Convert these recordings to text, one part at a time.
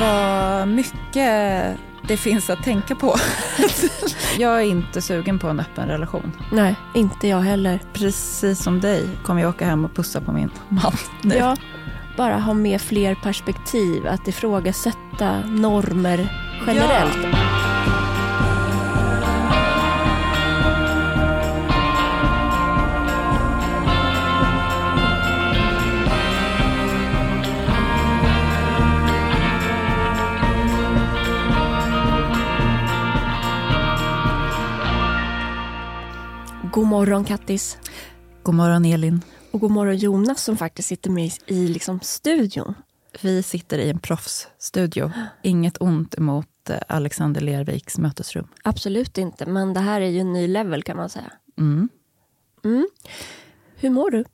Vad mycket det finns att tänka på. jag är inte sugen på en öppen relation. Nej, inte jag heller. Precis som dig kommer jag åka hem och pussa på min man nu. Ja, bara ha med fler perspektiv, att ifrågasätta normer generellt. Ja. God morgon Kattis. God morgon Elin. Och god morgon Jonas som faktiskt sitter med i liksom studion. Vi sitter i en proffsstudio. Inget ont emot eh, Alexander Lerviks mötesrum. Absolut inte, men det här är ju en ny level kan man säga. Mm. Mm. Hur mår du?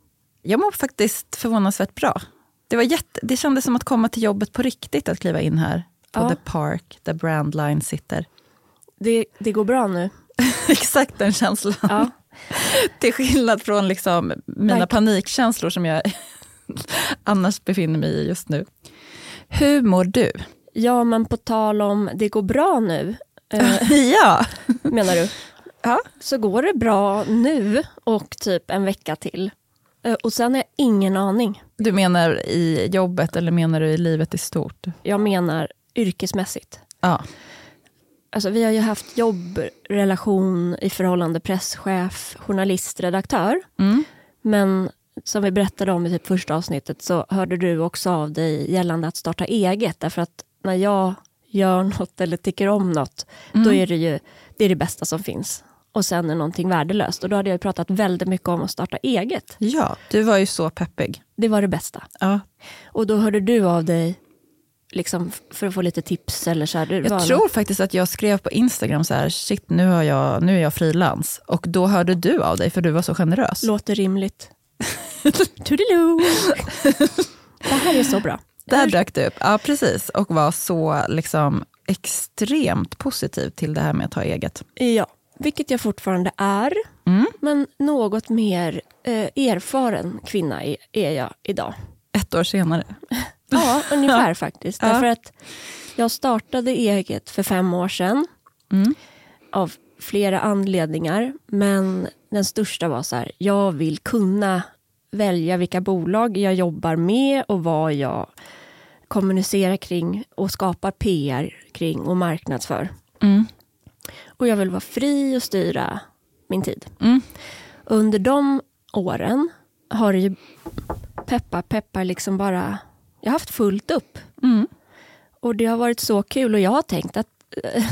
Jag mår faktiskt förvånansvärt bra. Det, var jätte, det kändes som att komma till jobbet på riktigt, att kliva in här på ja. The Park, där Brandline sitter. Det, det går bra nu? Exakt den känslan. Ja. Till skillnad från liksom mina panikkänslor som jag annars befinner mig i just nu. Hur mår du? Ja, men på tal om det går bra nu. Eh, ja. Menar du? Ja. Så går det bra nu och typ en vecka till. Eh, och sen har jag ingen aning. Du menar i jobbet eller menar du i livet i stort? Jag menar yrkesmässigt. Ja. Alltså, vi har ju haft jobbrelation i förhållande presschef, journalist, redaktör. Mm. Men som vi berättade om i typ första avsnittet så hörde du också av dig gällande att starta eget. Därför att när jag gör något eller tycker om något, mm. då är det ju det, är det bästa som finns. Och sen är någonting värdelöst. Och då hade jag pratat väldigt mycket om att starta eget. Ja, du var ju så peppig. Det var det bästa. Ja. Och då hörde du av dig liksom, för att få lite tips? Eller så här, jag tror faktiskt att jag skrev på Instagram så här, shit nu, har jag, nu är jag frilans. Och då hörde du av dig för du var så generös. Låter rimligt. Toodiloo! det här är så bra. Där dök du upp, ja precis. Och var så liksom, extremt positiv till det här med att ha eget. Ja, vilket jag fortfarande är. Mm. Men något mer eh, erfaren kvinna är jag idag. Ett år senare. Ja, ungefär faktiskt. Ja. Därför att jag startade eget för fem år sedan. Mm. Av flera anledningar. Men den största var så här, jag vill kunna välja vilka bolag jag jobbar med och vad jag kommunicerar kring och skapar PR kring och marknadsför. Mm. Och jag vill vara fri och styra min tid. Mm. Under de åren har det ju peppa peppar liksom bara jag har haft fullt upp. Mm. Och det har varit så kul och jag har tänkt att äh,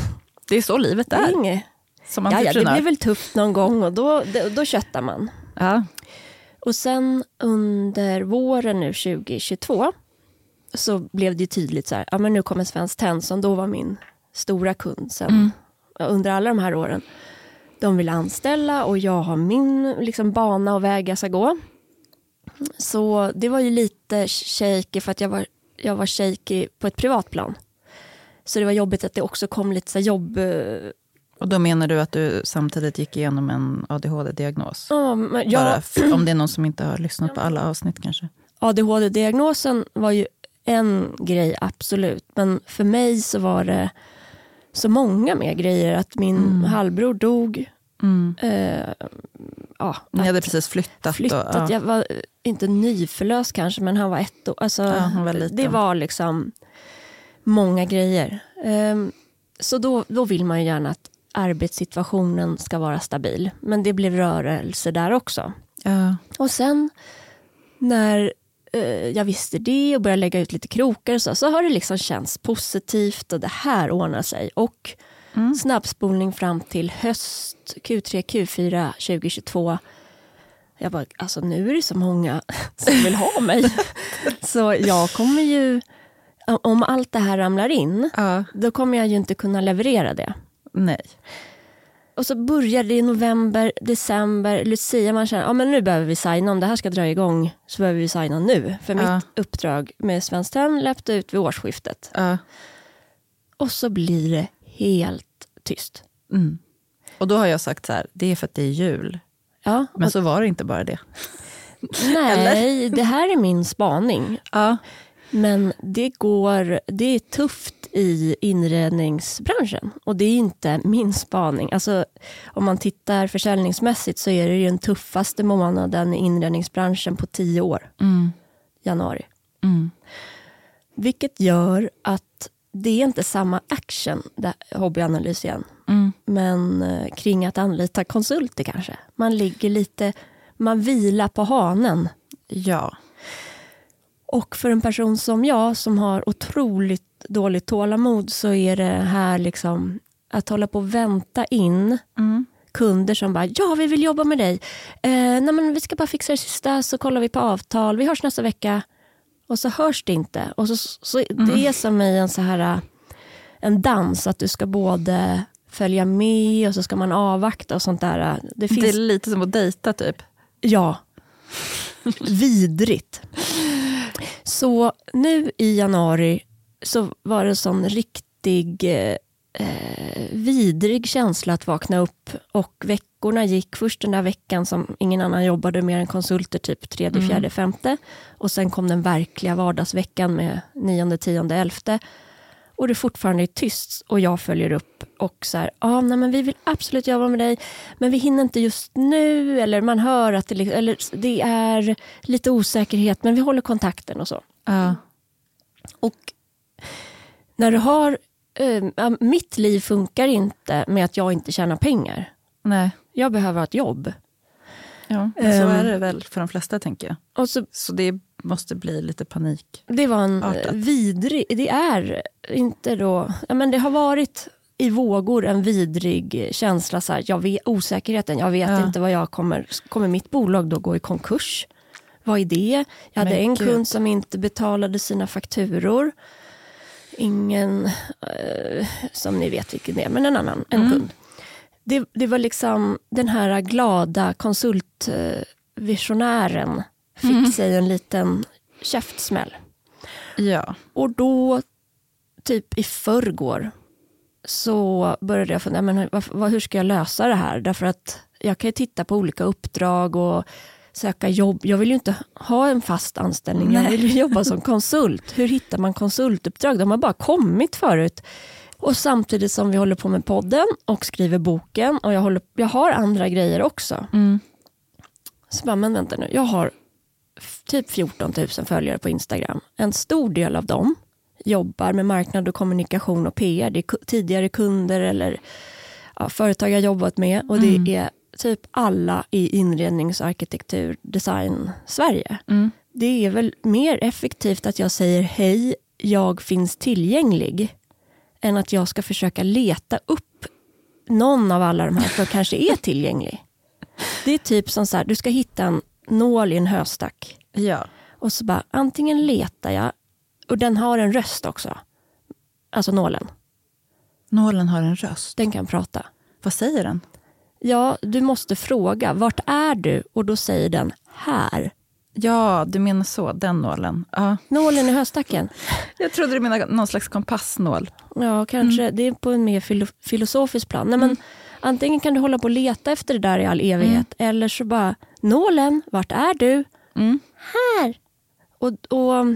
det är så livet är. Inge. Som ja, ja, det blir väl tufft någon gång och då, då, då köttar man. Ja. Och sen under våren nu 2022 så blev det tydligt så här, ja men nu kommer Svenskt Tenn som då var min stora kund sen, mm. under alla de här åren. De vill anställa och jag har min liksom, bana och väg jag ska gå. Så det var ju lite shaky för att jag var, jag var shaky på ett privat plan. Så det var jobbigt att det också kom lite så jobb... Eh, och då menar du att du samtidigt gick igenom en ADHD-diagnos? Ja, men jag... om det är någon som inte har lyssnat på alla avsnitt kanske? ADHD-diagnosen var ju en grej, absolut. Men för mig så var det så många mer grejer. Att min mm. halvbror dog. Mm. Eh, ja, Ni hade precis flyttat. flyttat. Och, ja. Jag var inte nyförlöst kanske, men han var ett år. Alltså, ja, var det var liksom många grejer. Um, så då, då vill man ju gärna att arbetssituationen ska vara stabil. Men det blev rörelse där också. Ja. Och sen när uh, jag visste det och började lägga ut lite krokar så, så har det liksom känts positivt och det här ordnar sig. Och mm. snabbspolning fram till höst, Q3, Q4 2022 jag bara, alltså nu är det så många som vill ha mig. så jag kommer ju, om allt det här ramlar in, ja. då kommer jag ju inte kunna leverera det. Nej. Och så börjar det i november, december, Lucia, man känner, ja men nu behöver vi signa, om det här ska dra igång så behöver vi signa nu. För ja. mitt uppdrag med Svenskt Tenn löpte ut vid årsskiftet. Ja. Och så blir det helt tyst. Mm. Och då har jag sagt så här, det är för att det är jul. Ja, Men så var det inte bara det. Nej, det här är min spaning. Ja. Men det går, det är tufft i inredningsbranschen och det är inte min spaning. Alltså, om man tittar försäljningsmässigt så är det den tuffaste månaden i inredningsbranschen på tio år. Mm. Januari. Mm. Vilket gör att det är inte samma action, där, hobbyanalys igen, Mm. men eh, kring att anlita konsulter kanske. Man ligger lite, man vilar på hanen. Ja. Och för en person som jag som har otroligt dåligt tålamod så är det här liksom att hålla på och vänta in Mm. kunder som bara ja vi vill jobba med dig. Eh, nej, men vi ska bara fixa det sista så kollar vi på avtal. Vi hörs nästa vecka. Och så hörs det inte. Och så, så Det är som i en så här eh, en dans att du ska både följa med och så ska man avvakta och sånt där. Det finns Det är lite som att dejta typ. Ja. Vidrigt. Så nu i januari så var det en sån riktig eh, eh, vidrig känsla att vakna upp och veckorna gick. Först den där veckan som ingen annan jobbade mer än konsulter, typ tredje, Mm. fjärde, femte. Och sen kom den verkliga vardagsveckan med nionde, tionde, elfte. Och det fortfarande är tyst och jag följer upp och så här, ah, nej, men vi vill absolut jobba med dig, men vi hinner inte just nu. Eller man hör att det, liksom- eller det är lite osäkerhet, men vi håller kontakten och så. Ja. Och när du har, ja, mitt liv funkar inte med att jag inte tjänar pengar. Nej. Jag behöver ha ett jobb. Ja, så Ehm. är det väl för de flesta tänker jag. Och så, Så det måste bli lite panik. det var en Artat. vidrig, det är inte då, ja, men det har varit i vågor en vidrig känsla. Så här, jag vet, osäkerheten, jag vet Ja. inte vad jag kommer, kommer mitt bolag då gå i konkurs? Vad är det? Jag hade Men en gud. kund som inte betalade sina fakturor. Ingen, eh, som ni vet vilken det är, men en annan, en Mm. kund. Det, det var liksom den här glada konsultvisionären fick Mm. sig en liten käftsmäll. Ja. Och då, typ i förrgår, så började jag fundera, men vad, hur ska jag lösa det här? Därför att jag kan ju titta på olika uppdrag och söka jobb. Jag vill ju inte ha en fast anställning, jag Nej. vill ju jobba som konsult. Hur hittar man konsultuppdrag? De har bara kommit förut. Och samtidigt som vi håller på med podden och skriver boken och jag, håller, jag har andra grejer också. Mm. Så bara, men vänta nu, jag har typ 14 000 följare på Instagram. En stor del av dem jobbar med marknad och kommunikation och PR. Det är tidigare kunder eller ja, företag jag jobbat med. Och det Mm. är typ alla i inrednings, arkitektur, design Sverige. Mm. Det är väl mer effektivt att jag säger hej, jag finns tillgänglig. Än att jag ska försöka leta upp någon av alla de här som kanske är tillgänglig. Det är typ som så här, du ska hitta en nål i en höstack. Ja. Och så bara, antingen letar jag, och den har en röst också. Alltså nålen, Nålen har en röst. den kan prata. Vad säger den? Ja, du måste fråga, vart är du? Och då säger den, här. Ja, du menar så, den nålen. Ja. Nålen i höstacken. Jag trodde du menade någon slags kompassnål. Ja, kanske. Det är på en mer filo filosofisk plan. Nej, men Antingen kan du hålla på och leta efter det där i all evighet. Eller så bara, nålen, vart är du? Mm. Här. Och, och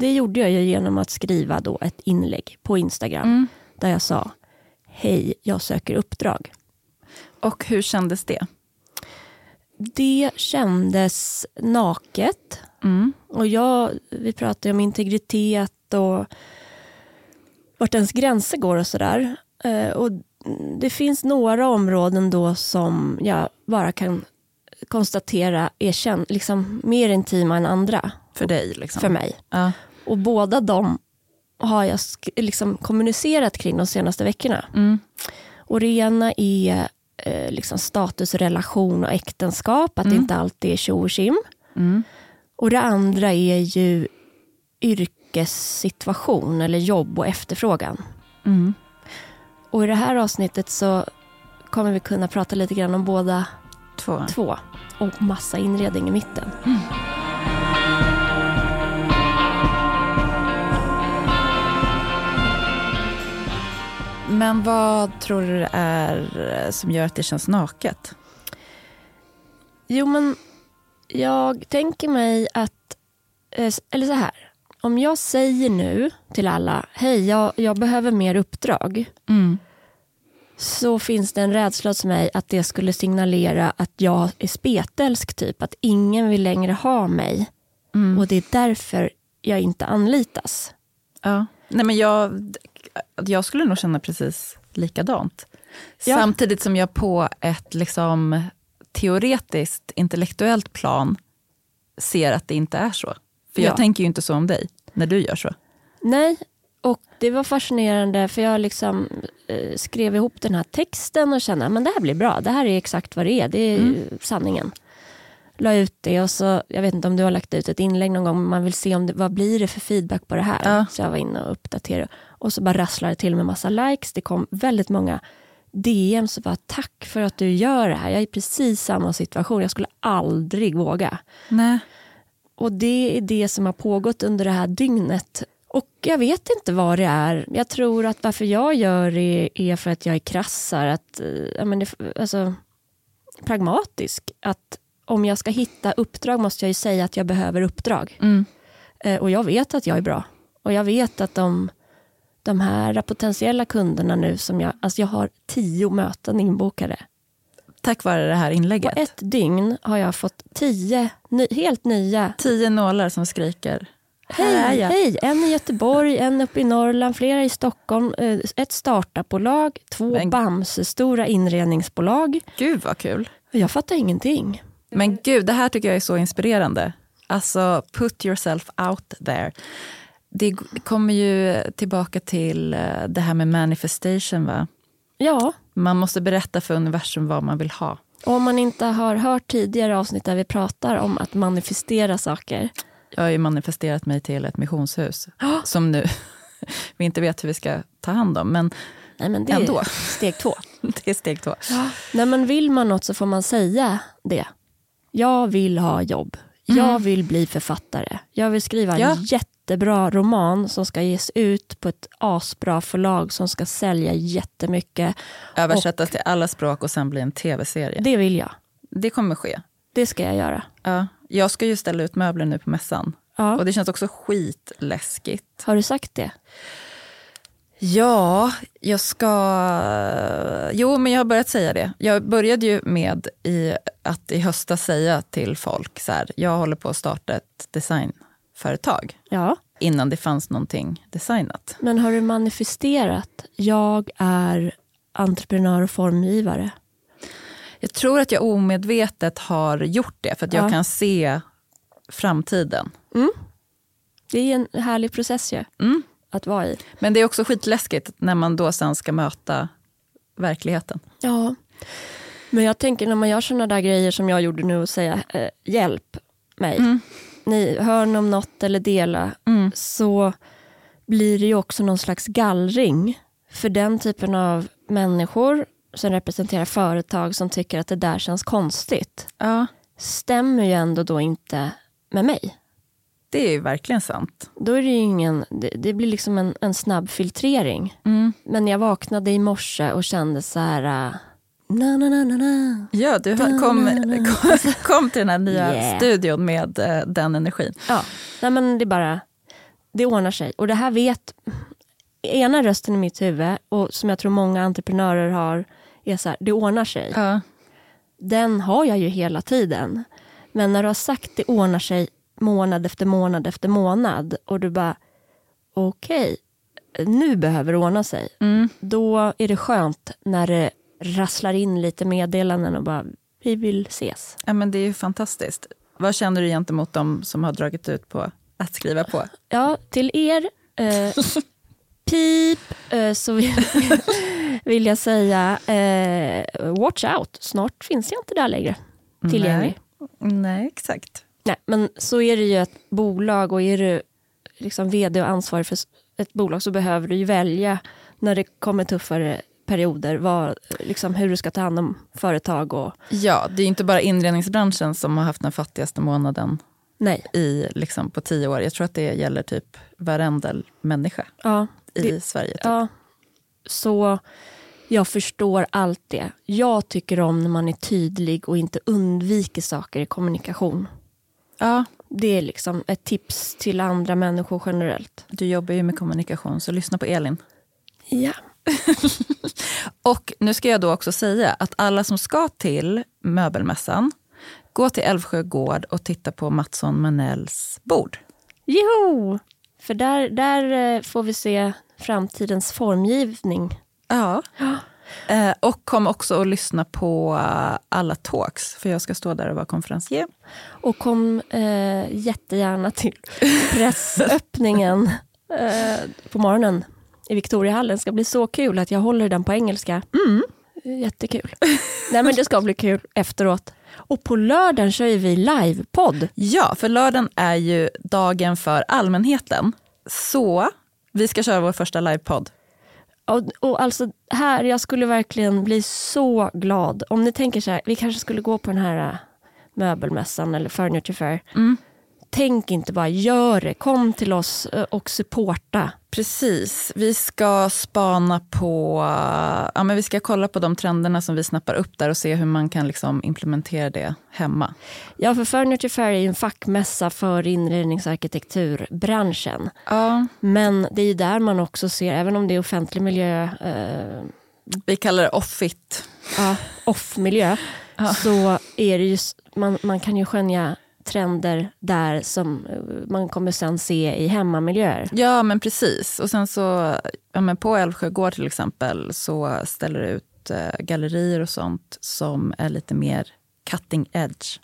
Det gjorde jag ju genom att skriva då ett inlägg på Instagram. Mm. Där jag sa, hej, jag söker uppdrag. Och hur kändes det? Det kändes naket. Mm. Och jag, vi pratade om integritet och vart ens gränser går och sådär. Eh, och det finns några områden då som jag bara kan konstatera är känd, liksom mer intima än andra För dig liksom? för mig. Ja. Och båda de har jag liksom kommunicerat kring de senaste veckorna. Mm. Och det ena är eh, liksom status, relation och äktenskap, att det inte alltid är tjo och tjim. Mm. Och det andra är ju yrkessituation eller jobb och efterfrågan. Mm. Och i det här avsnittet så kommer vi kunna prata lite grann om båda Två. två och massa inredning i mitten. Men vad tror du är eh, som gör att det känns naket? Jo men jag tänker mig att, eh, eller så här. om jag säger nu till alla, hej jag, jag behöver mer uppdrag. Mm. Så finns det en rädsla hos mig att det skulle signalera att jag är spetälsk typ. Att ingen vill längre ha mig. Mm. Och det är därför jag inte anlitas. Ja. Nej, men jag, jag skulle nog känna precis likadant. Ja. Samtidigt som jag på ett liksom, teoretiskt, intellektuellt plan ser att det inte är så. För jag Ja. tänker ju inte så om dig när du gör så. Nej, och det var fascinerande för jag liksom eh, skrev ihop den här texten och kände att det här blir bra. Det här är exakt vad det är. Det är sanningen. La ut det och så, jag vet inte om du har lagt ut ett inlägg någon gång, man vill se om det, vad blir det för feedback på det här. Ja. Så jag var inne och uppdaterade. Och så bara rasslade det till med massa likes. Det kom väldigt många DM så bara tack för att du gör det här. Jag är i precis samma situation. Jag skulle aldrig våga. Nej. Och det är det som har pågått under det här dygnet. Och jag vet inte vad det är. Jag tror att varför jag gör det är för att jag är krassar. Att, eh, ja, men det, alltså, pragmatisk. Att om jag ska hitta uppdrag måste jag ju säga att jag behöver uppdrag. Mm. Eh, och jag vet att jag är bra. Och jag vet att de, de här potentiella kunderna nu som jag, alltså jag har tio möten inbokade. Tack vare det här På inlägget. ett dygn har jag fått tio ny, helt nya Tio nålar som skriker. Hej, hej! En i Göteborg, en uppe i Norrland, flera i Stockholm, eh, ett startupbolag, två Men- Bamse-stora inredningsbolag. Gud vad kul. Jag fattar ingenting. Men gud, det här tycker jag är så inspirerande. Alltså, put yourself out there. Det kommer ju tillbaka till eh, det här med manifestation. va? Ja, Man måste berätta för universum vad man vill ha. och om man inte har hört tidigare avsnitt där vi pratar om att manifestera saker. Jag har ju manifesterat mig till ett missionshus som nu vi inte vet hur vi ska ta hand om. Men Nej, men det Ändå. är steg två. det är steg två. Nej, men vill man något så får man säga det. Jag vill ha jobb. Jag vill bli författare. Jag vill skriva en Ja. jättebra roman som ska ges ut på ett asbra förlag som ska sälja jättemycket. Översättas till alla språk och sen bli en tv-serie. Det vill jag. Det kommer ske. Det ska jag göra. Ja, jag ska ju ställa ut möbler nu på mässan. Ja. Och det känns också skitläskigt. Har du sagt det? Ja, jag ska... Jo, men jag har börjat säga det. Jag började ju med i, att i höstas säga till folk så här, jag håller på att starta ett designföretag. Ja. Innan det fanns någonting designat. Men har du manifesterat? Jag är entreprenör och formgivare. Jag tror att jag omedvetet har gjort det, för att jag Ja. kan se framtiden. Det är en härlig process ju, Mm. Att vara i. Men det är också skitläskigt när man då sen ska möta verkligheten. Ja. Men jag tänker när man gör såna där grejer som jag gjorde nu och säga eh, hjälp mig. Ni hör om något eller dela Mm. så blir det ju också någon slags gallring för den typen av människor som representerar företag som tycker att det där känns konstigt. Ja, Stämmer ju ändå då inte med mig. Det är ju verkligen sant. Då är det ingen, det, det blir liksom en, en snabb filtrering. Mm. Men jag vaknade i morse och kände så här... äh, Na, na, na, na, na. Ja, du kom, kom, kom till den här nya Yeah. studion med eh, den energin. Ja, nej men det bara, det ordnar sig. Och det här vet, ena rösten i mitt huvud, och som jag tror många entreprenörer har, är så här, det ordnar sig. Ja. Den har jag ju hela tiden. Men när du har sagt det ordnar sig månad efter månad efter månad och du bara, okej, nu behöver det ordna sig. Mm. Då är det skönt när det rasslar in lite meddelanden och bara, vi vill ses. ja, men det är ju fantastiskt. Vad känner du gentemot dem som har dragit ut på att skriva på? Ja, till er, eh, pip, eh, så vill, vill jag säga, eh, watch out, snart finns jag inte där längre tillgänglig. Nej, Nej exakt. Nej, men så är det ju ett bolag och är du liksom vd och ansvarig för ett bolag så behöver du ju välja när det kommer tuffare perioder vad, liksom hur du ska ta hand om företag och Ja, det är inte bara inredningsbranschen som har haft den fattigaste månaden nej. i, liksom, på tio år. Jag tror att det gäller typ varenda människa Ja, i Det- Sverige. Typ. ja. Så jag förstår allt det. Jag tycker om när man är tydlig och inte undviker saker i kommunikation. Ja, det är liksom ett tips till andra människor generellt. Du jobbar ju med kommunikation, så lyssna på Elin. Ja. Och nu ska jag då också säga att alla som ska till möbelmässan, gå till Älvsjö gård och titta på Mattsson Manells bord. Jo! För där, där eh, får vi se framtidens formgivning. Ja. Eh, och kom också att lyssna på eh, alla talks, för jag ska stå där och vara konferencier. Och kom eh, jättegärna till pressöppningen eh, på morgonen i Victoriahallen. Det ska bli så kul att jag håller den på engelska. Mm. Jättekul. Nej men det ska bli kul efteråt. Och på lördagen kör vi livepodd. Ja, för lördagen är ju dagen för allmänheten. Så vi ska köra vår första livepodd. Och, och alltså här, jag skulle verkligen bli så glad. Om ni tänker så här, vi kanske skulle gå på den här äh, möbelmässan eller furniture fair. Mm. Tänk inte bara, gör det. Kom till oss äh, och supporta. Precis. Vi ska spana på... Ja, men vi ska kolla på de trenderna som vi snappar upp där och se hur man kan liksom implementera det hemma. Ja, för Furniture Fair är ju en fackmässa för inredningsarkitekturbranschen. Ja. Men det är där man också ser, även om det är offentlig miljö, eh, Vi kallar det off-it. ja, off-miljö, så är det ju, man, man kan ju skönja trender där som eh, man kommer sen se i hemmamiljöer. Ja, men precis. Och sen så, ja, men på Älvsjö gård till exempel så ställer det ut eh, gallerier och sånt som är lite mer cutting edge.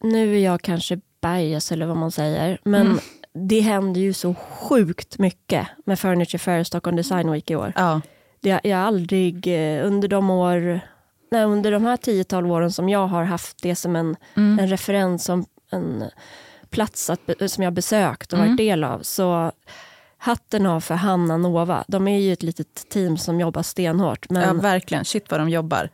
Nu är jag kanske bias eller vad man säger, men det händer ju så sjukt mycket med Furniture Fair och Stockholm Design Week i år. Ja, Det, jag har aldrig eh, under de år, nej, under de här 10-12 åren som jag har haft det som en, Mm. en referens, som en plats att, som jag besökt och Mm. varit del av. Så hatten av för Hanna Nova. De är ju ett litet team som jobbar stenhårt. ja, Men verkligen. Shit vad de jobbar.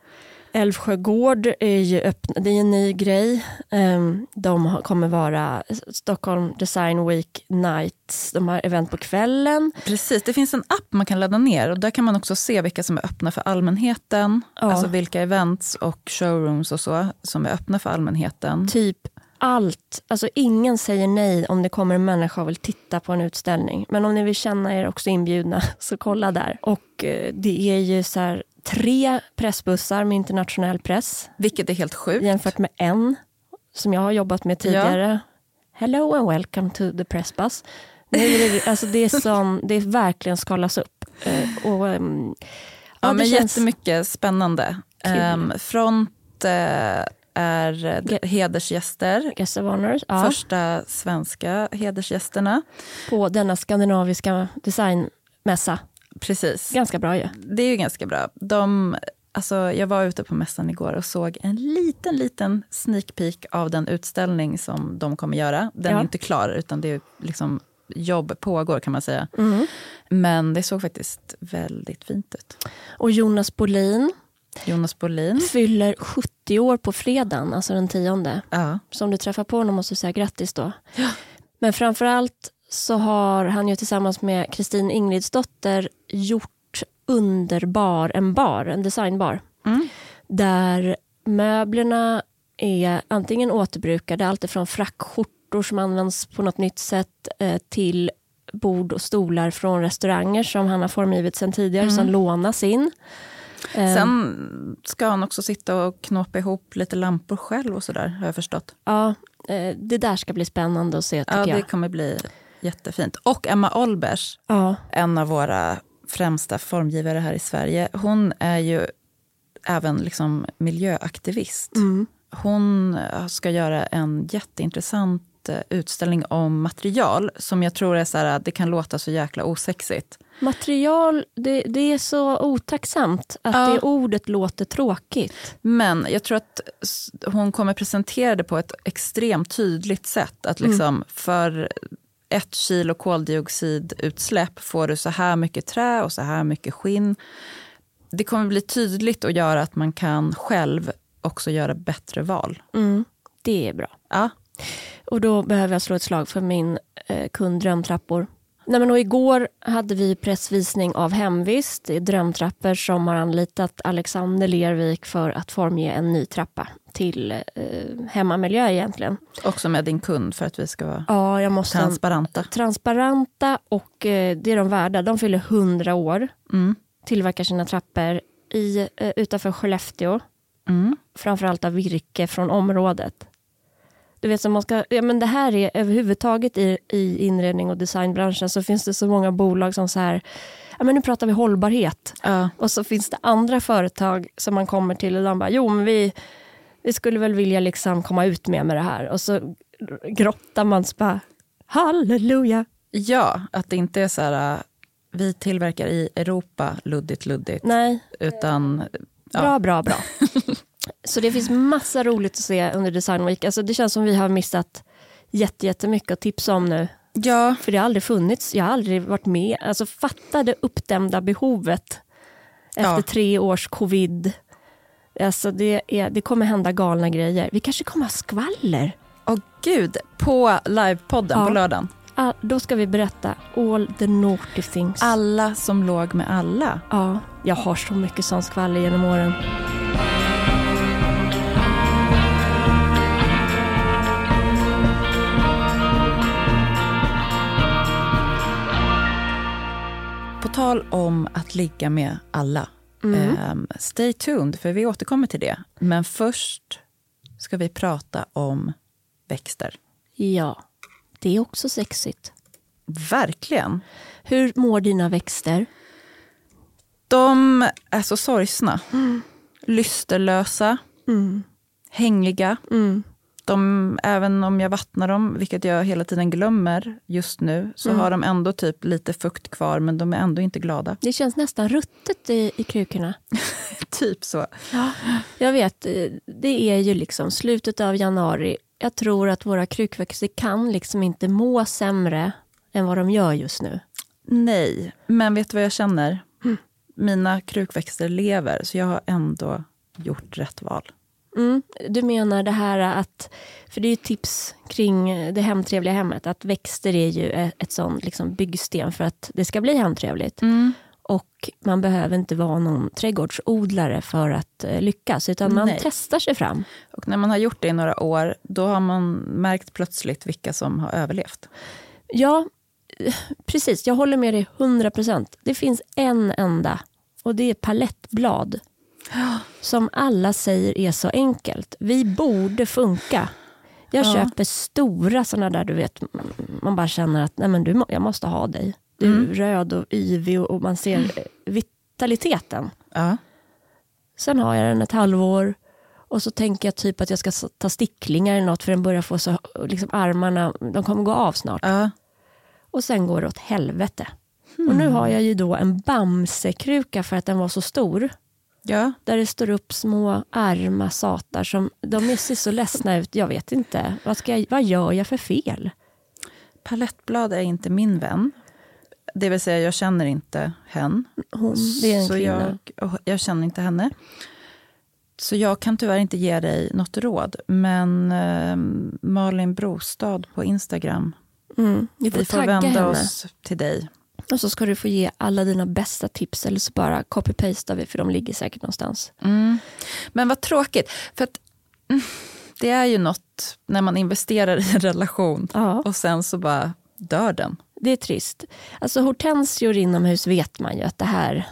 Älvsjö gård är ju öppna, det är en ny grej. Ehm, De kommer vara Stockholm Design Week Nights. De har event på kvällen. Precis, det finns en app man kan ladda ner och där kan man också se vilka som är öppna för allmänheten. Ja. Alltså vilka events och showrooms och så som är öppna för allmänheten. typ allt. Alltså ingen säger nej om det kommer en människa och vill titta på en utställning. Men om ni vill känna er också inbjudna, så kolla där. Och eh, det är ju så här tre pressbussar med internationell press Vilket är helt sjukt. jämfört med en som jag har jobbat med tidigare. Hello and welcome to the pressbus. Nu är det, alltså det, är som, det är verkligen skalas upp. Eh, och, ehm, Ja, det men känns- jättemycket spännande. Um, front eh, är eh, hedersgäster. Guest of honor, ja, Första svenska hedersgästerna. på denna skandinaviska designmässa. Precis. Ganska bra ju. Det är ju ganska bra. De, alltså, jag var ute på mässan igår och såg en liten, liten sneak peek av den utställning som de kommer göra. Den Ja. är inte klar, utan det är liksom jobb pågår kan man säga. Mm. Men det såg faktiskt väldigt fint ut. Och Jonas Bolin Jonas Bolin. fyller 70 år på fredagen, alltså den tionde. Ja. Så om du träffar på honom måste du säga grattis då. Men framförallt så har han ju tillsammans med Kristin Ingridsdotter gjort underbar, en bar, en designbar. Mm. Där möblerna är antingen återbrukade, alltifrån frackskjortor som används på något nytt sätt eh, till bord och stolar från restauranger som han har formgivit sedan tidigare, som lånas in. Eh, Sen ska han också sitta och knåpa ihop lite lampor själv och sådär, har jag förstått. Ja, eh, det där ska bli spännande att se tycker Ja, det jag. kommer bli jättefint. Och Emma Olbers, Ja, en av våra främsta formgivare här i Sverige, hon är ju även liksom miljöaktivist. mm. Hon eh, ska göra en jätteintressant eh, utställning om material som jag tror är så här, det kan låta så jäkla osexigt. Material, det, det är så otacksamt att Ja. det ordet låter tråkigt. Men jag tror att hon kommer presentera det på ett extremt tydligt sätt. Att liksom för ett kilo koldioxidutsläpp får du så här mycket trä och så här mycket skinn. Det kommer bli tydligt och göra att man kan själv också göra bättre val. Mm. Det är bra. Ja, Och då behöver jag slå ett slag för min eh, kund Drömtrappor. Nej, men och igår hade vi pressvisning av Hemvist. Är drömtrappor som har anlitat Alexander Lervik för att formge en ny trappa till eh, hemmamiljö egentligen. Också med din kund för att vi ska vara Ja, jag måste transparenta. transparenta och eh, det är de värda. De fyller 100 år, Mm. tillverkar sina trappor i, eh, utanför Skellefteå. Mm. framförallt av virke från området. Du vet, så man ska, ja, men det här är överhuvudtaget i, i inredning och designbranschen så finns det så många bolag som så här, ja, men nu pratar vi hållbarhet. Ja. Och så finns det andra företag som man kommer till och de bara, jo men vi, vi skulle väl vilja liksom komma ut med med det här. Och så grottar man så bara, halleluja. ja, att det inte är så här, äh, vi tillverkar i Europa, luddigt, luddigt. Nej, Utan, ja. Bra, bra, bra. Så det finns massa roligt att se under Design Week. Alltså det känns som vi har missat jätte- jättemycket att tipsa om nu. ja, För det har aldrig funnits, jag har aldrig varit med. Alltså fatta det uppdämda behovet efter Ja. tre års covid. Alltså det, är, det kommer hända galna grejer. Vi kanske kommer ha skvaller. åh gud, på livepodden Ja. på lördagen. Ah, då ska vi berätta all the naughty things. Alla som låg med alla. Ja, jag har så mycket sån skvaller genom åren. Tal om att ligga med alla. ehm, stay tuned, för vi återkommer till det. Men först ska vi prata om växter. Ja, det är också sexigt. Verkligen. Hur mår dina växter? De är så sorgsna. Lysterlösa, Mm. hängiga. Mm. De, även om jag vattnar dem, vilket jag hela tiden glömmer just nu, så har de ändå typ lite fukt kvar, men de är ändå inte glada. Det känns nästan ruttet i, i krukorna. Typ så. Jag vet, det är ju liksom slutet av januari. Jag tror att våra krukväxter kan liksom inte må sämre än vad de gör just nu. Nej, men vet du vad jag känner? Mina krukväxter lever, så jag har ändå gjort rätt val. Mm. Du menar det här att, för det är ju tips kring det hemtrevliga hemmet, att växter är ju ett, ett sånt liksom byggsten för att det ska bli hemtrevligt. Och man behöver inte vara någon trädgårdsodlare för att lyckas, utan man Nej. testar sig fram. Och när man har gjort det i några år, då har man märkt plötsligt vilka som har överlevt. Ja, precis. Jag håller med dig 100 procent. Det finns en enda och det är palettblad. Som alla säger är så enkelt. Vi borde funka. Jag Ja. köper stora såna där du vet, man bara känner att Nej, men du, jag måste ha dig. Du är Mm. röd och yvig och, och man ser eh, vitaliteten. Ja. Sen har jag den ett halvår och så tänker jag typ att jag ska ta sticklingar eller något för den börjar få så, liksom armarna, de kommer gå av snart. Ja. Och sen går det åt helvete. Och nu har jag ju då en bamsekruka för att den var så stor. Ja. Där det står upp små arma satar som de ser så ledsna ut. Jag vet inte. Vad, ska jag, vad gör jag för fel? Palettblad är inte min vän. Det vill säga, jag känner inte hen. Hon, det är en så kvinna. jag, jag känner inte henne. Så jag kan tyvärr inte ge dig något råd. Men eh, Malin Brostad på Instagram, Mm. Vi får vi får vända henne. oss till dig. Och så ska du få ge alla dina bästa tips eller så bara copy-pastar vi för de ligger säkert någonstans. Mm. Men vad tråkigt. För att, mm, det är ju något när man investerar i en relation Ja. och sen så bara dör den. Det är trist. Alltså hortensior inomhus vet man ju att det här,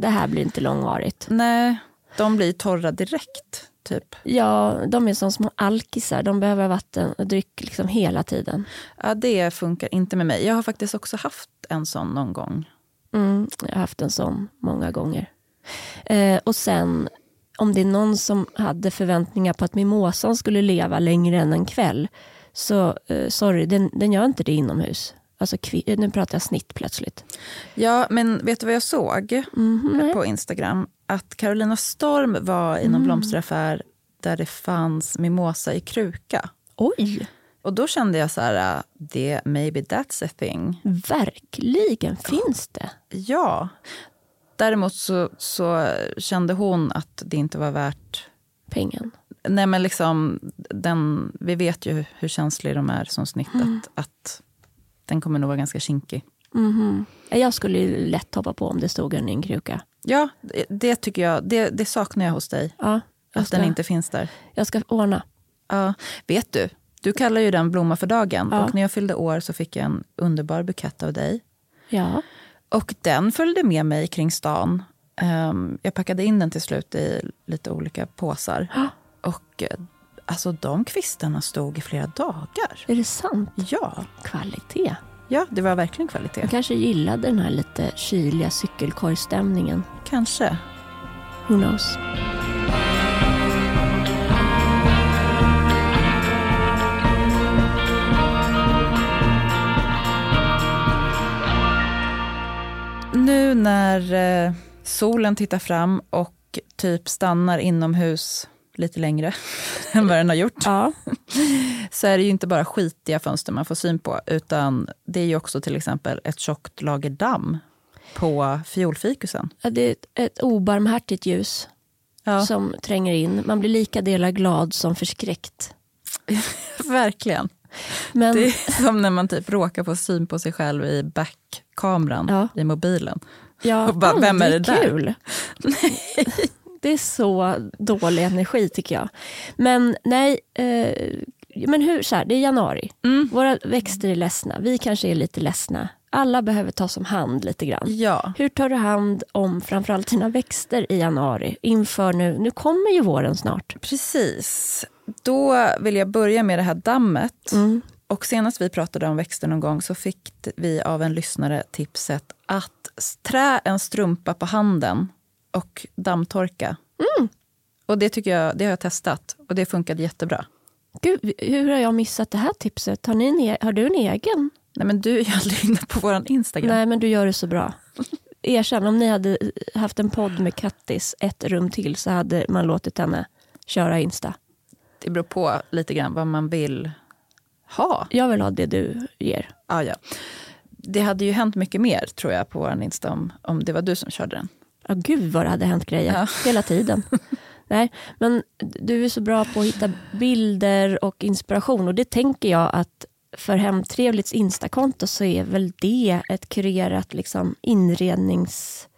det här blir inte långvarigt. Nej, de blir torra direkt. Typ. Ja, de är som små alkisar. De behöver vatten och dryck liksom hela tiden. Ja, det funkar inte med mig. Jag har faktiskt också haft en sån någon gång. Mm, jag har haft en sån många gånger. Eh, och sen, om det är någon som hade förväntningar på att mimosan skulle leva längre än en kväll, så eh, sorry, den, den gör inte det inomhus. Alltså, kvi- nu pratar jag snitt plötsligt. Ja, men vet du vad jag såg nej. på Instagram? Att Carolina Storm var i någon blomsteraffär där det fanns mimosa i kruka. Oj, Och då kände jag så här, äh, det, maybe that's a thing. verkligen finns det. Ja. Däremot så, så kände hon att det inte var värt... Pengen. Nej men liksom, den, vi vet ju hur känsliga de är som snitt. Att, att Den kommer nog vara ganska kinkig. Mhm. Jag skulle ju lätt hoppa på om det stod en i en kruka. Ja, det- det tycker jag. Det, det saknar jag hos dig. Ja, jag Att den ska, inte finns där. jag ska ordna. Ja, vet du, du kallar ju den blomma för dagen. Ja. Och när jag fyllde år så fick jag en underbar bukett av dig. Ja. Och den följde med mig kring stan. Ehm, jag packade in den till slut i lite olika påsar. Ja. Och eh, alltså de kvistarna stod i flera dagar. Är det sant? Ja, Kvalitet. ja det var verkligen kvalitet. Jag kanske gillade den här lite kyliga cykelkorgstämningen. Kanske. Who knows? Nu när eh, solen tittar fram och typ stannar inomhus lite längre än vad den har gjort. Ja. så är det ju inte bara skitiga fönster man får syn på, utan det är ju också till exempel ett tjockt lager damm på fiolfikusen. Ja, Det är ett, ett obarmhärtigt ljus Ja, som tränger in. Man blir lika delar glad som förskräckt. verkligen. Men Det är som när man typ råkar få syn på sig själv i backkameran Ja. i mobilen. ja, och bara, vem är aldrig det där? kul. Det är så dålig energi tycker jag. Men nej, eh, men hur, så här, det är januari. Mm. Våra växter är ledsna. Vi kanske är lite ledsna. Alla behöver tas om hand lite grann. Ja, Hur tar du hand om framförallt dina växter i januari? Inför nu, nu kommer ju våren snart. precis. Då vill jag börja med det här dammet. Mm. Och senast vi pratade om växter någon gång så fick vi av en lyssnare tipset att trä en strumpa på handen och dammtorka. Mm. Och det tycker jag, det har jag testat och det funkade jättebra. Gud, hur har jag missat det här tipset? Har, ni e- har du en egen? Nej men du är ju aldrig inne på vår Instagram. Nej, men du gör det så bra. Erkänn, om ni hade haft en podd med Kattis ett rum till så hade man låtit henne köra Insta. Det beror på lite grann vad man vill ha. Jag vill ha det du ger. Ah, ja. Det hade ju hänt mycket mer tror jag på vår Insta om, om det var du som körde den. Ja, gud vad det hade hänt grejer Ja. hela tiden. Nej, men du är så bra på att hitta bilder och inspiration och det tänker jag att för Hemtrevlits Instakonto så är väl det ett kurerat liksom, inredningsvärld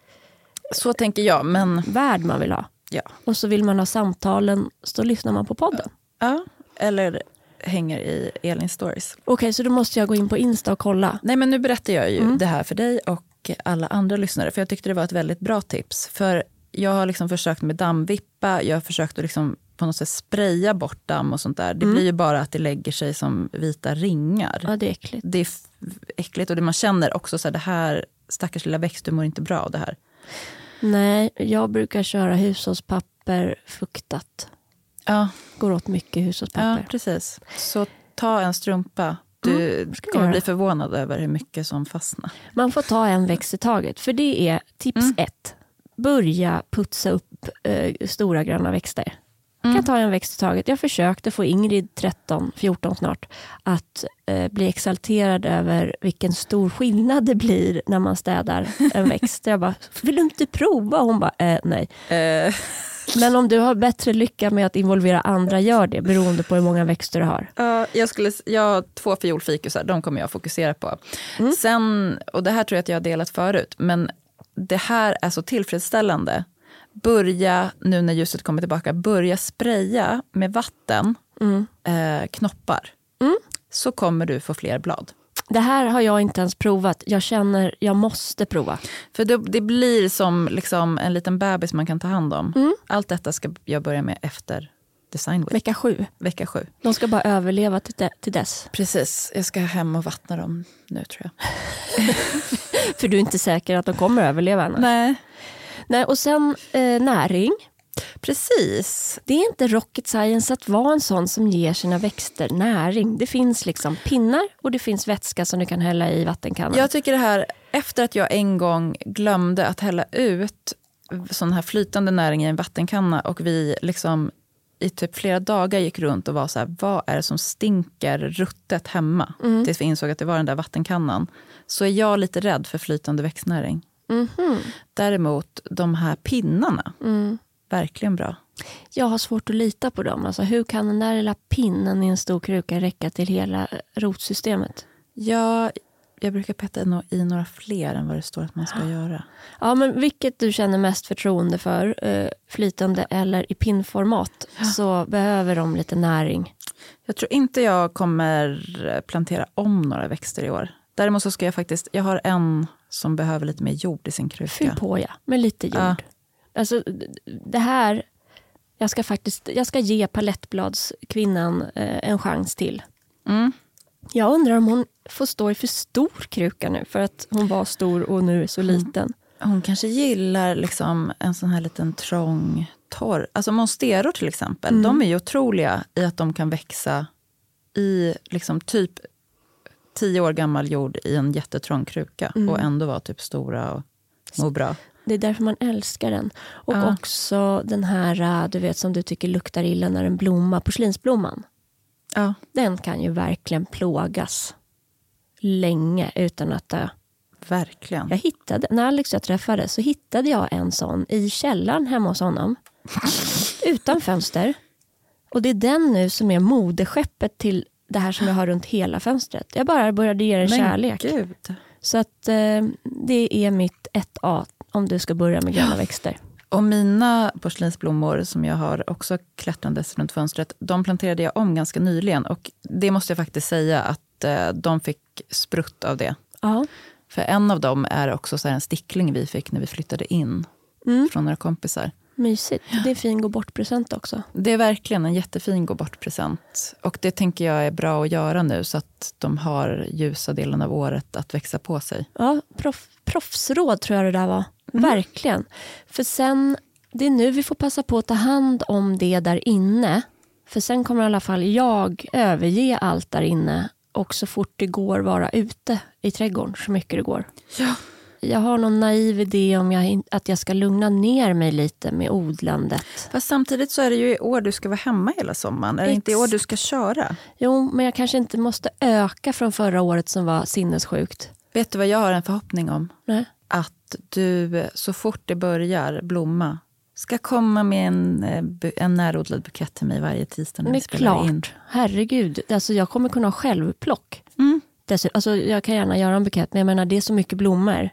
Så tänker jag, men man vill ha. ja. Och så vill man ha samtalen, så lyssnar man på podden. ja. Eller hänger i Elin stories. Okej, så då måste jag gå in på Insta och kolla. Nej, men nu berättar jag ju Mm. det här för dig och alla andra lyssnare. För jag tyckte det var ett väldigt bra tips. För jag har liksom försökt med dammvippa, jag har försökt att liksom på något sätt spraya bort damm och sånt där. Det Mm. blir ju bara att det lägger sig som vita ringar. Ja, det är äckligt. Det är äckligt och det man känner också så här, det här stackars lilla växt, du mår inte bra av det här. Nej, jag brukar köra hushållspapper fuktat. Ja, Går åt mycket ja hushållspapper. precis. Så ta en strumpa. Du Mm, kommer bli förvånad över hur mycket som fastnar. Man får ta en växt i taget. För det är tips Mm. ett. Börja putsa upp eh, stora gröna växter. Mm. kan ta en växt i taget. Jag försökte få Ingrid, 13, 14 snart, att eh, bli exalterad över vilken stor skillnad det blir när man städar en växt. Jag bara, vill du inte prova? Hon bara, eh, nej. Men om du har bättre lycka med att involvera andra, gör det beroende på hur många växter du har. Ja, jag, skulle, jag har två fiolfikusar, de kommer jag fokusera på. Mm. Sen, och det här tror jag att jag har delat förut, men det här är så tillfredsställande. Börja, nu när ljuset kommer tillbaka, börja spraya med vatten, Mm. eh, knoppar. Mm. Så kommer du få fler blad. Det här har jag inte ens provat. Jag känner jag måste prova. För det, det blir som liksom en liten bebis man kan ta hand om. Mm. Allt detta ska jag börja med efter Design Week, Vecka sju. vecka sju. De ska bara överleva till, de- till dess. Precis, jag ska hem och vattna dem nu tror jag. För du är inte säker att de kommer överleva annars. Nej, Nej, och sen eh, näring. Precis. Det är inte rocket science att vara en sån som ger sina växter näring. Det finns liksom pinnar och det finns vätska som du kan hälla i vattenkannan. Jag tycker det här, efter att jag en gång glömde att hälla ut sån här flytande näring i en vattenkanna och vi liksom i typ flera dagar gick runt och var så här, vad är det som stinker ruttet hemma? Mm. Tills vi insåg att det var den där vattenkannan. Så är jag lite rädd för flytande växtnäring. Mhm. Däremot de här pinnarna, Mm. Verkligen bra. Jag har svårt att lita på dem. Alltså, hur kan den där lilla pinnen i en stor kruka räcka till hela eh, rotsystemet? Ja, jag brukar peta i, några fler än vad det står att man ska göra. Ja, men vilket du känner mest förtroende för, eh, flytande eller i pinnformat, så behöver de lite näring. Jag tror inte jag kommer plantera om några växter i år. Däremot så ska jag faktiskt, jag har en som behöver lite mer jord i sin kruka. Fyll på ja, med lite jord. Ja. Alltså, det här, jag ska faktiskt jag ska ge palettbladskvinnan eh, en chans till. Mm. Jag undrar om hon får stå i för stor kruka nu för att hon var stor och nu är så liten. Hon kanske gillar liksom en sån här liten trång torr. Alltså monsteror till exempel, Mm. de är ju otroliga i att de kan växa i liksom typ tio år gammal jord i en jättetrång kruka Mm. och ändå vara typ stora och må bra. Det är därför man älskar den. Och Ja. också den här äh, du vet som du tycker luktar illa när den blommar, porslinsblomman. Ja, Den kan ju verkligen plågas länge utan att dö. verkligen. Jag hittade, när Alex och jag träffades så hittade jag en sån i källaren hemma hos honom. utan fönster. Och det är den nu som är modeskeppet till det här som jag har runt hela fönstret. Jag bara började ge den kärlek. gud. Så att eh, det är mitt 1A om du ska börja med gröna växter. Och mina porslinsblommor som jag har också klättrandes runt fönstret, de planterade jag om ganska nyligen. Och det måste jag faktiskt säga att eh, de fick sprutt av det. Ja. För en av dem är också så en stickling vi fick när vi flyttade in Mm, från några kompisar. mysigt. Det är fin gå bort-present också. Det är verkligen en jättefin gå bort-present. Och det tänker jag är bra att göra nu så att de har ljusa delen av året att växa på sig. Ja, proff, proffsråd tror jag det där var. Verkligen. För sen, det är nu vi får passa på att ta hand om det där inne. För sen kommer i alla fall jag överge allt där inne och så fort det går vara ute i trädgården så mycket det går. Ja. Jag har någon naiv idé om jag, att jag ska lugna ner mig lite med odlandet. Fast samtidigt så är det ju i år du ska vara hemma hela sommaren. Är det inte i år du ska köra? Jo, men jag kanske inte måste öka från förra året som var sinnessjukt. Vet du vad jag har en förhoppning om? Nej. Att du så fort det börjar blomma ska komma med en, eh, en närodlad bukett till mig varje tisdag när vi spelar klart. in. Herregud. Alltså, jag kommer kunna ha självplock. Mm. Dessutom, alltså, jag kan gärna göra en bukett, men jag menar det är så mycket blommor.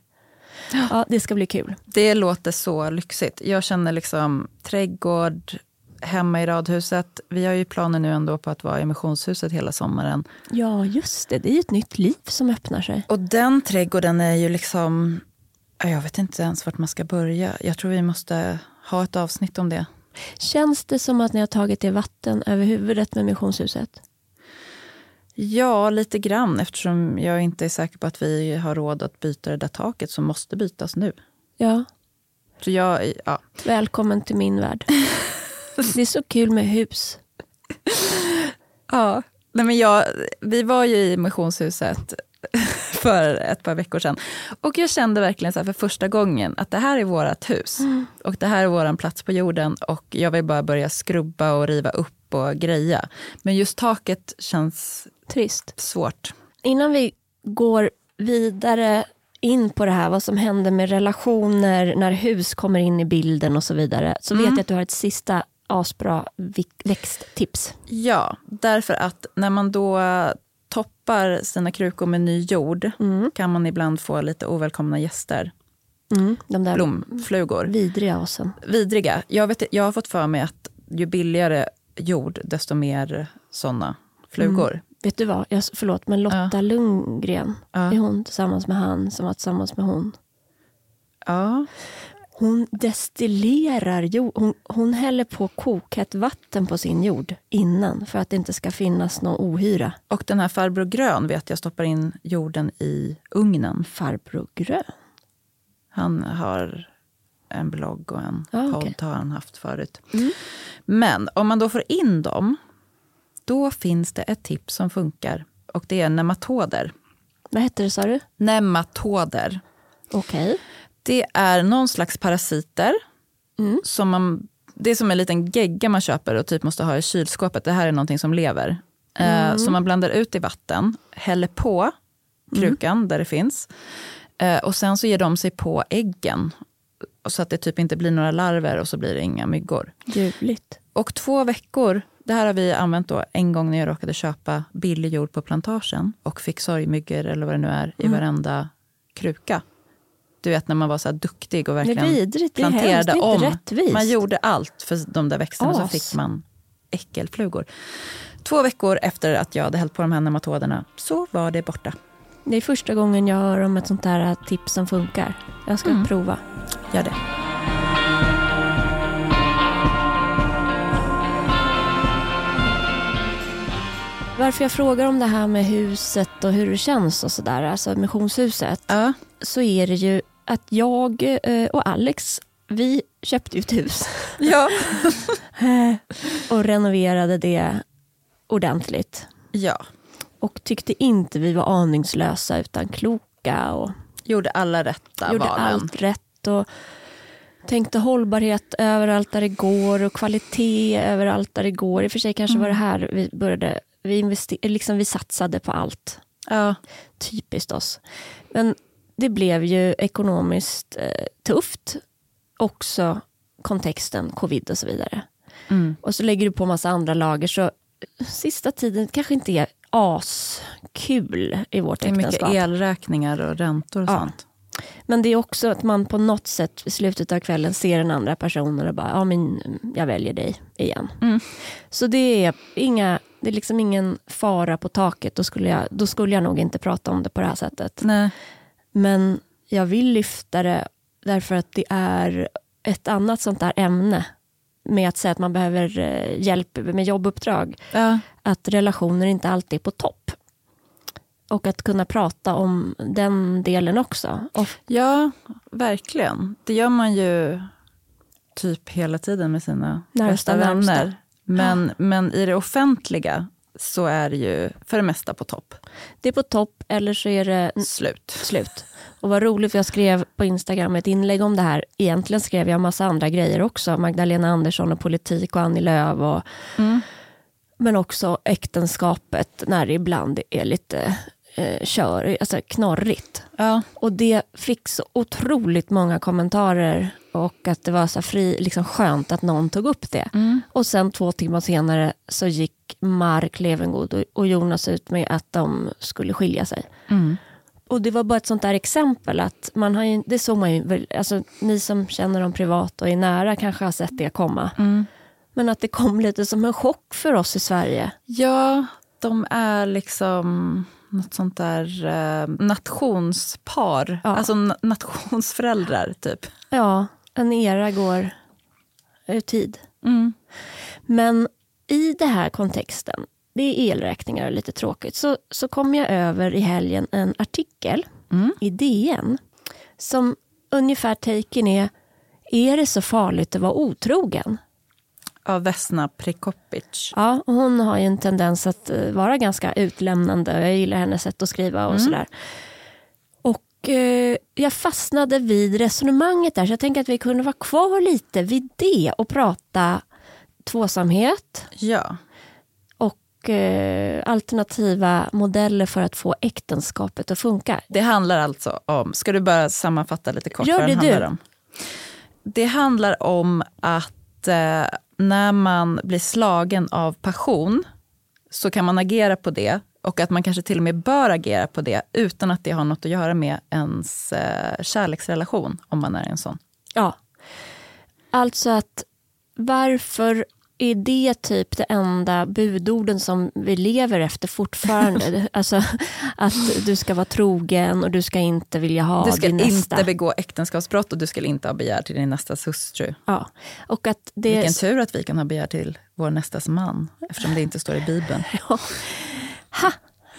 Ja, det ska bli kul. Det låter så lyxigt. Jag känner liksom trädgård, hemma i radhuset. Vi har ju planer nu ändå på att vara i missionshuset hela sommaren. Ja, just det. Det är ju ett nytt liv som öppnar sig. Och den trädgården är ju liksom... ja, Jag vet inte ens vart man ska börja. Jag tror vi måste ha ett avsnitt om det. Känns det som att ni har tagit det vatten över huvudet med missionshuset? Ja, lite grann. Eftersom jag inte är säker på att vi har råd att byta det där taket som måste bytas nu. Ja, Så jag, ja. välkommen till min värld. Det är så kul med hus. ja. Nej, men jag, vi var ju i missionshuset för ett par veckor sedan. Och jag kände verkligen så för första gången att det här är vårt hus. Och det här är vår plats på jorden. Och jag vill bara börja skrubba och riva upp och greja. Men just taket känns Trist. svårt. Innan vi går vidare in på det här, vad som händer med relationer när hus kommer in i bilden och så vidare, så vet jag att du har ett sista asbra växttips. Ja, därför att när man då toppar sina krukor med ny jord kan man ibland få lite ovälkomna gäster. Mm, de där Blomflugor. vidriga asen. Vidriga. Jag, vet, jag har fått för mig att ju billigare jord, desto mer såna flugor. Vet du vad, jag, förlåt, men Lotta Lundgren, Ja. är hon tillsammans med han som var tillsammans med hon? Ja. Hon destillerar jord. Hon, hon häller på kokhett vatten på sin jord innan för att det inte ska finnas någon ohyra. Och den här farbror grön vet jag stoppar in jorden i ugnen. Farbror grön. Han har en blogg och en Ja, podd okej. har han haft förut. Mm. Men om man då får in dem, då finns det ett tips som funkar. Och det är nematoder. Vad hette det sa du? Nematoder. Okej. Det är någon slags parasiter. Mm. Som man, det är som en liten gegga man köper och typ måste ha i kylskåpet. Det här är någonting som lever. Eh, som man blandar ut i vatten, häller på krukan där det finns. Eh, och sen så ger de sig på äggen. Så att det typ inte blir några larver och så blir det inga myggor. Ljuvligt. Och två veckor det här har vi använt då en gång när jag råkade köpa billig jord på plantagen och fick sorgmyggor eller vad det nu är i Mm. varenda kruka. Du vet när man var så här duktig och Det är verkligen vidrigt, det är hemskt, planterade inte om. rättvist. Man gjorde allt för de där växterna och så As. fick man äckelflugor. Två veckor efter att jag hade hällt på de här nematoderna så var det borta. Det är första gången jag hör om ett sånt här tips som funkar. Jag ska Mm. prova. Gör det. Varför jag frågar om det här med huset och hur det känns och sådär, alltså missionshuset, Ja. så är det ju att jag eh, och Alex, vi köpte ju ett hus Ja. och renoverade det ordentligt. ja. Och tyckte inte vi var aningslösa utan kloka och Gjorde alla rätta gjorde valen. allt rätt. Och tänkte hållbarhet överallt där det går och kvalitet överallt där det går. I och för sig kanske var det här vi började, vi, invester- liksom vi satsade på allt. Ja. Typiskt oss. Men det blev ju ekonomiskt eh, tufft. Också kontexten, covid och så vidare. Mm. Och så lägger du på massa andra lager så sista tiden kanske inte är askul i vårt Det är mycket äktenskap. elräkningar och räntor och Ja. sånt. Men det är också att man på något sätt i slutet av kvällen ser den andra personen och bara, ja men jag väljer dig igen. Mm. Så det är, inga, det är liksom ingen fara på taket. Då skulle, jag, då skulle jag nog inte prata om det på det här sättet. Nej. Men jag vill lyfta det därför att det är ett annat sånt där ämne med att säga att man behöver eh, hjälp med jobbuppdrag. Ja. Att relationer inte alltid är på topp. Och att kunna prata om den delen också. Och ja, verkligen. Det gör man ju typ hela tiden med sina Närmsta, bästa närmsta. vänner. Men, men i det offentliga så är det ju för det mesta på topp. Det är på topp eller så är det Slut. slut. Och vad roligt för jag skrev på Instagram ett inlägg om det här. Egentligen skrev jag massa andra grejer också. Magdalena Andersson och politik och Annie Lööf. Och, Mm. men också äktenskapet när det ibland är lite eh, kör, alltså knorrigt. Ja. Och det fick så otroligt många kommentarer och att det var så fri, liksom skönt att någon tog upp det. Mm. Och sen två timmar senare så gick Mark Levengood och- Jonas ut med att de skulle skilja sig. Mm. Och det var bara ett sånt där exempel att man har ju, det såg man ju, alltså ni som känner dem privat och är nära kanske har sett det komma. Mm. Men att det kom lite som en chock för oss i Sverige. Ja, de är liksom något sånt där eh, nationspar. Ja. Alltså na- nationsföräldrar, typ. Ja, en era går ur tid. Mm. Men i den här kontexten, det är elräkningar och lite tråkigt, så, så kom jag över i helgen en artikel Mm. i DN som ungefär taken är, är det så farligt att vara otrogen? Av Vesna Prekopic. Ja, hon har ju en tendens att eh, vara ganska utlämnande. Jag gillar hennes sätt att skriva och sådär. Och eh, jag fastnade vid resonemanget där, så jag tänker att vi kunde vara kvar lite vid det och prata tvåsamhet Ja. och eh, alternativa modeller för att få äktenskapet att funka. Det handlar alltså om, ska du bara sammanfatta lite kort Gör vad det handlar du. om? Det handlar om att eh, när man blir slagen av passion så kan man agera på det och att man kanske till och med bör agera på det utan att det har något att göra med ens eh, kärleksrelation, om man är en sån. Ja. Alltså att varför är det typ det enda budorden som vi lever efter fortfarande? alltså att du ska vara trogen och du ska inte vilja ha du ska din nästa. inte begå äktenskapsbrott och du ska inte ha begär till din nästas hustru. ja. Och att det Vilken tur att vi kan ha begär till vår nästas man, eftersom det inte står i Bibeln. Ha!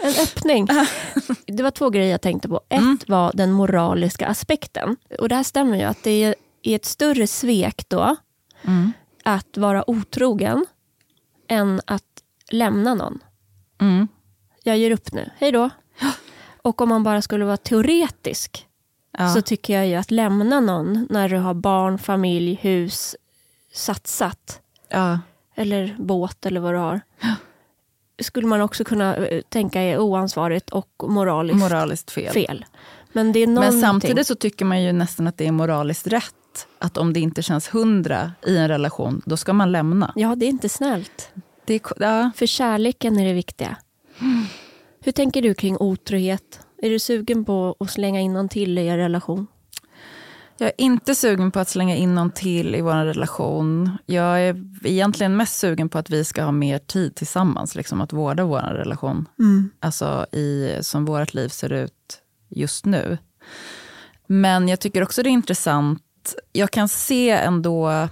En öppning. Det var två grejer jag tänkte på. Ett var den moraliska aspekten. Och det här stämmer ju att det är är ett större svek då Mm. Att vara otrogen än att lämna någon. Mm. Jag ger upp nu, hej då. Och om man bara skulle vara teoretisk Ja. så tycker jag ju att lämna någon när du har barn, familj, hus, satsat ja. eller båt eller vad du har. Skulle man också kunna eh, tänka är oansvarigt och moraliskt Moraliskt fel. fel. Men. Men samtidigt så tycker man ju nästan att det är moraliskt rätt. Att om det inte känns hundra i en relation, då ska man lämna. Ja, det är inte snällt. Är, ja. För kärleken är det viktiga. Hur tänker du kring otrohet? Är du sugen på att slänga in någon till i er relation? Jag är inte sugen på att slänga in någon till i vår relation. Jag är egentligen mest sugen på att vi ska ha mer tid tillsammans, liksom att vårda vår relation. Mm. Alltså i, som vårt liv ser ut just nu. Men jag tycker också det är intressant, jag kan se ändå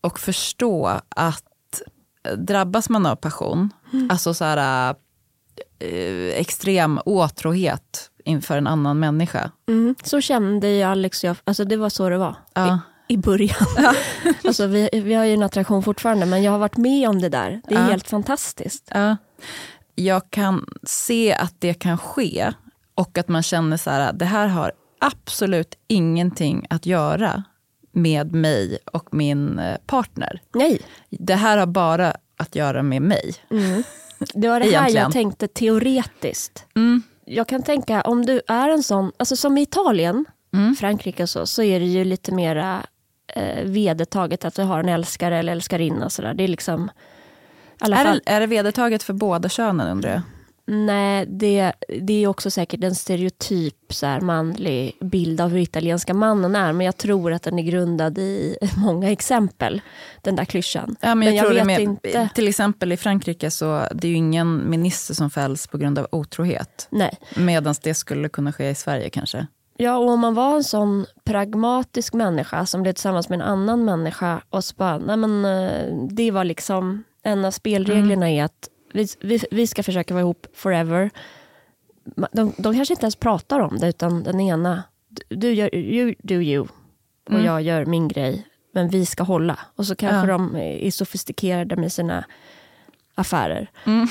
och förstå att drabbas man av passion, mm. alltså så här, eh, extrem åtråhet inför en annan människa. Mm. Så kände ju Alex och jag, alltså det var så det var. Ja. I, i början. Ja. alltså vi, vi har ju en attraktion fortfarande men jag har varit med om det där. Det är ja. helt fantastiskt. Ja. Jag kan se att det kan ske och att man känner så här, det här har absolut ingenting att göra med mig och min eh, partner. Nej. Det här har bara att göra med mig. Mm. Det var det här jag tänkte teoretiskt. Mm. Jag kan tänka om du är en sån, alltså som i Italien, mm. Frankrike och så, så är det ju lite mera eh, vedertaget att du har en älskare eller älskarinna. Så där. Det är liksom... Är, det, är det vedertaget för båda könen undrar jag? Nej, det, det är också säkert en stereotyp så här, manlig bild av hur italienska mannen är. Men jag tror att den är grundad i många exempel, den där klyschan. Ja, men jag, men jag tror vet med, inte. Till exempel i Frankrike så det är ju ingen minister som fälls på grund av otrohet. Nej. Medan det skulle kunna ske i Sverige kanske. Ja, och om man var en sån pragmatisk människa som blev tillsammans med en annan människa och så bara, nej men eh, det var liksom, en av spelreglerna mm. är att vi, vi, vi ska försöka vara ihop forever. De, de kanske inte ens pratar om det, utan den ena, du gör you do you och mm. jag gör min grej. Men vi ska hålla. Och så kanske ja. de är sofistikerade med sina affärer. Mm.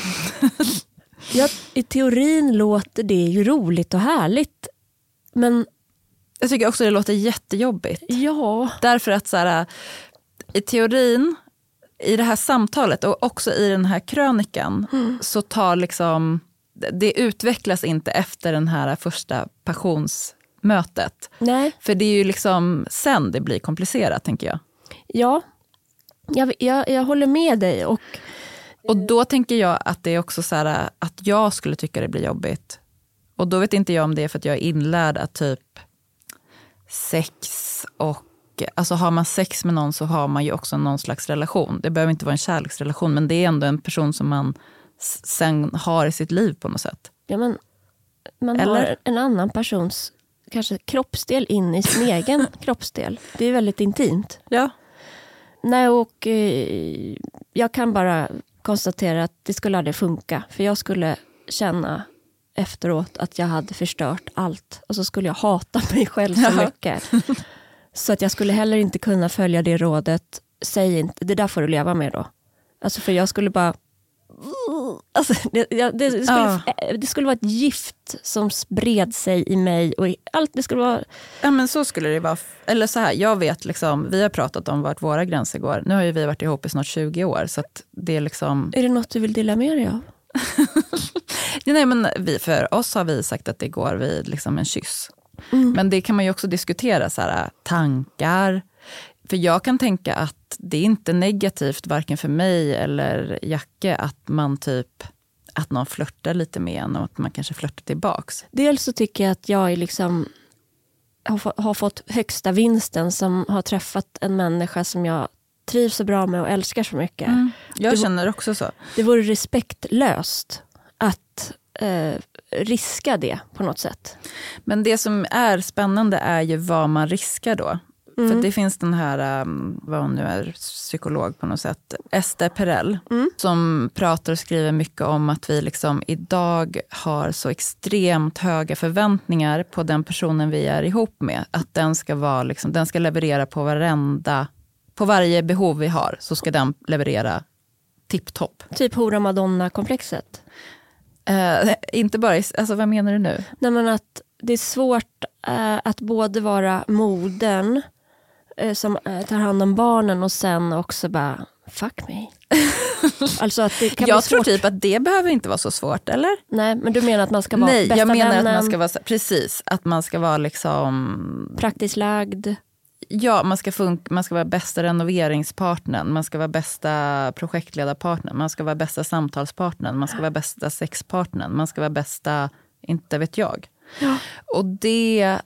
ja, I teorin låter det ju roligt och härligt. Men jag tycker också det låter jättejobbigt. Ja. Därför att så här, i teorin i det här samtalet och också i den här krönikan mm. så tar liksom, det utvecklas inte efter den här första passionsmötet. Nej. För det är ju liksom sen det blir komplicerat tänker jag. Ja, jag, jag, jag håller med dig. Och, och då tänker jag att det är också så här, att jag skulle tycka det blir jobbigt. Och då vet inte jag om det är för att jag är inlärd att typ sex och alltså har man sex med någon så har man ju också någon slags relation. Det behöver inte vara en kärleksrelation men det är ändå en person som man sen har i sitt liv på något sätt. Ja, men man Eller? har en annan persons kanske kroppsdel in i sin egen kroppsdel. Det är väldigt intimt. Ja. Nej, och eh, jag kan bara konstatera att det skulle aldrig funka. För jag skulle känna efteråt att jag hade förstört allt. Och så skulle jag hata mig själv så mycket. Så att jag skulle heller inte kunna följa det rådet. Säg inte, det där får du leva med då. Alltså för jag skulle bara... Alltså, det, det, det, skulle, ja. det skulle vara ett gift som spred sig i mig. Och i allt, det skulle vara... Ja men så skulle det vara. Eller så här, jag vet liksom, vi har pratat om vart våra gränser går. Nu har ju vi varit ihop i snart 20 år. Så det är liksom... Är det något du vill dela med dig av? Nej men vi, för oss har vi sagt att det går vid liksom en kyss. Mm. Men det kan man ju också diskutera, så här, tankar. För jag kan tänka att det är inte negativt, varken för mig eller Jacke, att man typ att någon flörtar lite med en och att man kanske flörtar tillbaks. Dels så tycker jag att jag är liksom, har fått högsta vinsten som har träffat en människa som jag trivs så bra med och älskar så mycket. Mm. Jag det känner också så. Det vore respektlöst att eh, riska det på något sätt. Men det som är spännande är ju vad man riskar då. Mm. För det finns den här, um, vad hon nu är, psykolog på något sätt, Esther Perel, mm. som pratar och skriver mycket om att vi liksom idag har så extremt höga förväntningar på den personen vi är ihop med. Att den ska, vara liksom, den ska leverera på varenda, på varje behov vi har, så ska den leverera tipptopp. Typ hora madonna-komplexet? Uh, inte bara, alltså vad menar du nu? Nej, men att det är svårt uh, att både vara modern uh, som tar hand om barnen och sen också bara, fuck me. alltså att det kan jag tror typ att det behöver inte vara så svårt, eller? Nej, men du menar att man ska vara Nej, bästa jag menar vännen. att man ska vara, precis, att man ska vara liksom... Praktiskt lagd. Ja, man ska, funka, man ska vara bästa renoveringspartnern, man ska vara bästa projektledarpartnern, man ska vara bästa samtalspartnern, man ska vara bästa sexpartnern, man ska vara bästa, inte vet jag. Ja. Och det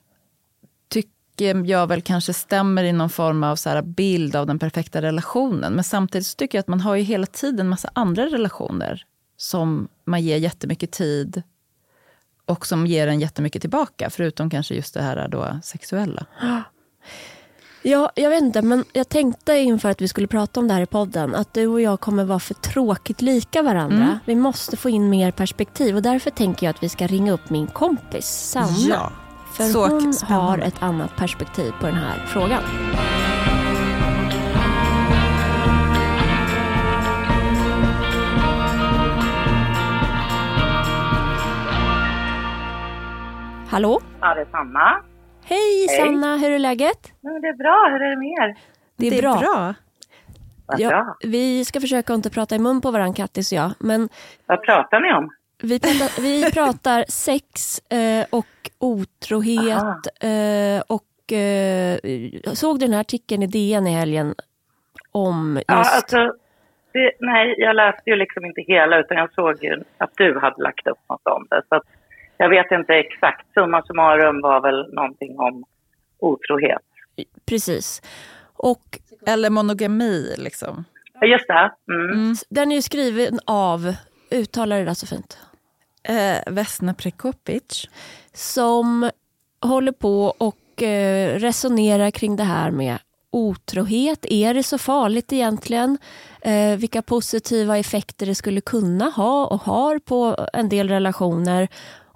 tycker jag väl kanske stämmer i någon form av så bild av den perfekta relationen. Men samtidigt tycker jag att man har ju hela tiden massa andra relationer som man ger jättemycket tid och som ger en jättemycket tillbaka, förutom kanske just det här då sexuella. Ja, jag vet inte, men jag tänkte inför att vi skulle prata om det här i podden att du och jag kommer vara för tråkigt lika varandra. Mm. Vi måste få in mer perspektiv och därför tänker jag att vi ska ringa upp min kompis Sanna. Ja, för så hon spännande. har ett annat perspektiv på den här frågan. Hallå? Ja, det är Sanna. Hej, Hej Sanna, hur är läget? det är bra, hur är det med er? Det är, det är bra. bra. Ja, vi ska försöka inte prata i mun på varandra, Kattis och jag. Men Vad pratar ni om? Vi pratar, vi pratar sex eh, och otrohet. Eh, och eh, såg du den här artikeln i DN i helgen om just... Ja, alltså, det, nej, jag läste ju liksom inte hela utan jag såg ju att du hade lagt upp något om det. Så att, jag vet inte exakt. Summa summarum var väl någonting om otrohet. Precis. Och, eller monogami liksom. Just det. Mm. Mm. Den är ju skriven av, uttalar det där så fint? Eh, Vesna Prekopic. Som håller på och eh, resonerar kring det här med otrohet. Är det så farligt egentligen? Eh, vilka positiva effekter det skulle kunna ha och har på en del relationer.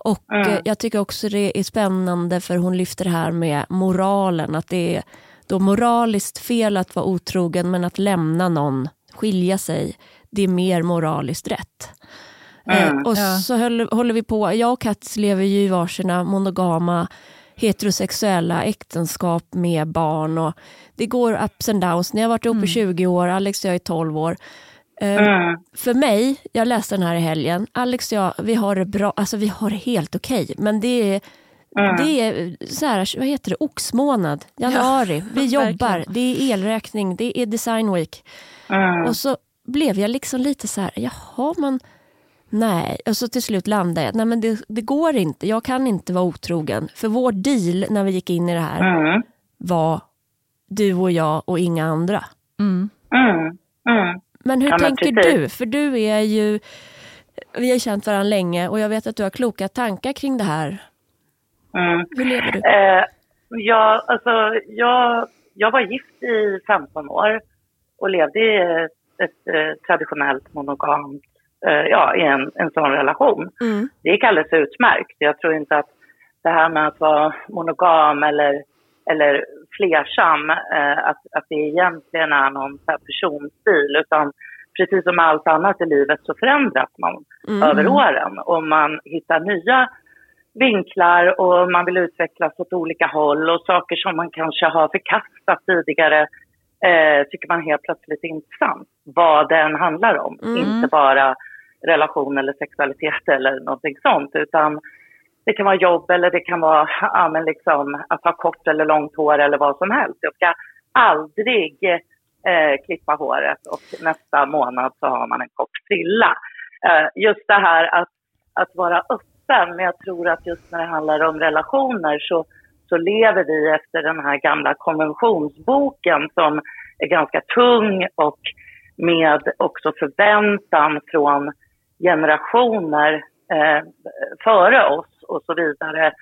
Och mm. jag tycker också det är spännande för hon lyfter det här med moralen. Att det är då moraliskt fel att vara otrogen men att lämna någon, skilja sig, det är mer moraliskt rätt. Mm. och så höll, håller vi på, jag och Kattis lever ju i varsina monogama heterosexuella äktenskap med barn. Och det går ups and downs. Ni har varit ihop mm. i 20 år, Alex och jag är 12 år. Mm. För mig, jag läste den här i helgen, Alex och jag, vi har det bra, alltså vi har det helt okej. Okay, men det är, mm. det är så här, vad heter det, oxmånad, januari, ja, vi jobbar, det är elräkning, det är design week. Mm. Och så blev jag liksom lite så här, jaha men nej. Och så till slut landade jag, nej men det, det går inte, jag kan inte vara otrogen. För vår deal när vi gick in i det här var du och jag och inga andra. Mm. Men hur ja, tänker men du? För du är ju, vi har känt varandra länge och jag vet att du har kloka tankar kring det här. Mm. Hur lever du? Eh, ja, alltså, jag, jag var gift i 15 år och levde i ett, ett eh, traditionellt monogamt, eh, ja, i en, en sån relation. Mm. Det gick alldeles utmärkt. Jag tror inte att det här med att vara monogam eller, eller flersam, eh, att, att det egentligen är någon personstil. Utan precis som allt annat i livet så förändras man mm. över åren och man hittar nya vinklar och man vill utvecklas åt olika håll och saker som man kanske har förkastat tidigare eh, tycker man helt plötsligt är intressant. Vad den handlar om, mm. inte bara relation eller sexualitet eller någonting sånt utan det kan vara jobb eller det kan vara ja, men liksom, att ha kort eller långt hår eller vad som helst. Jag ska aldrig eh, klippa håret och nästa månad så har man en kort frilla. Eh, just det här att, att vara öppen, men jag tror att just när det handlar om relationer så, så lever vi efter den här gamla konventionsboken som är ganska tung och med också förväntan från generationer eh, före oss och så vidare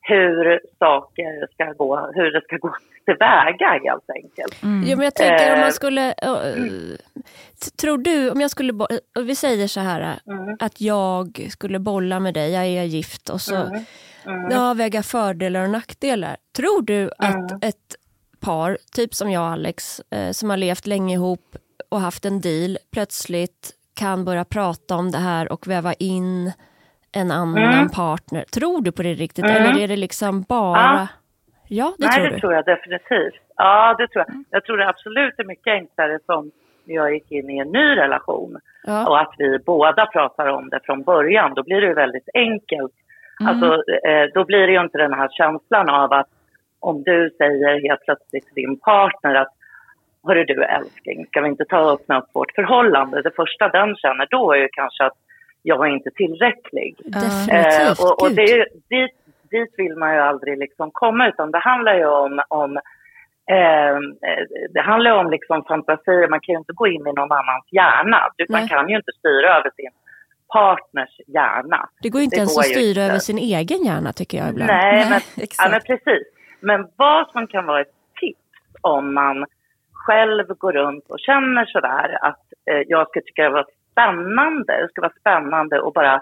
hur saker ska gå, hur det ska gå tillväga helt enkelt. Mm. Jo, men jag tänker om man eh, skulle, uh, tror du, om jag skulle, vi säger så här, mm. att jag skulle bolla med dig, jag är gift och så mm. Mm. Ja, väga fördelar och nackdelar. Tror du att mm. ett par, typ som jag och Alex, eh, som har levt länge ihop och haft en deal, plötsligt kan börja prata om det här och väva in en annan mm. partner. Tror du på det riktigt mm. eller är det liksom bara... Ja, ja det Nej, tror du? Nej, det tror jag definitivt. Ja, det tror jag. Mm. Jag tror det absolut är mycket enklare som när jag gick in i en ny relation ja. och att vi båda pratar om det från början. Då blir det väldigt enkelt. Mm. Alltså, eh, då blir det ju inte den här känslan av att om du säger helt plötsligt till din partner att Hörru du älskling, ska vi inte ta upp vårt förhållande? Det första den känner då är ju kanske att jag är inte tillräcklig. Definitivt. Eh, och och det är, ju- dit, dit vill man ju aldrig liksom komma utan det handlar ju om, om eh, det handlar ju om liksom fantasier, man kan ju inte gå in i någon annans hjärna. Du, man kan ju inte styra över sin partners hjärna. Det går inte det ens går att ju styra över sin egen hjärna tycker jag ibland. Nej, Nej, men, exakt. ja, men precis. Men vad som kan vara ett tips om man själv går runt och känner sådär att eh, jag skulle tycka det var spännande, det skulle vara spännande att bara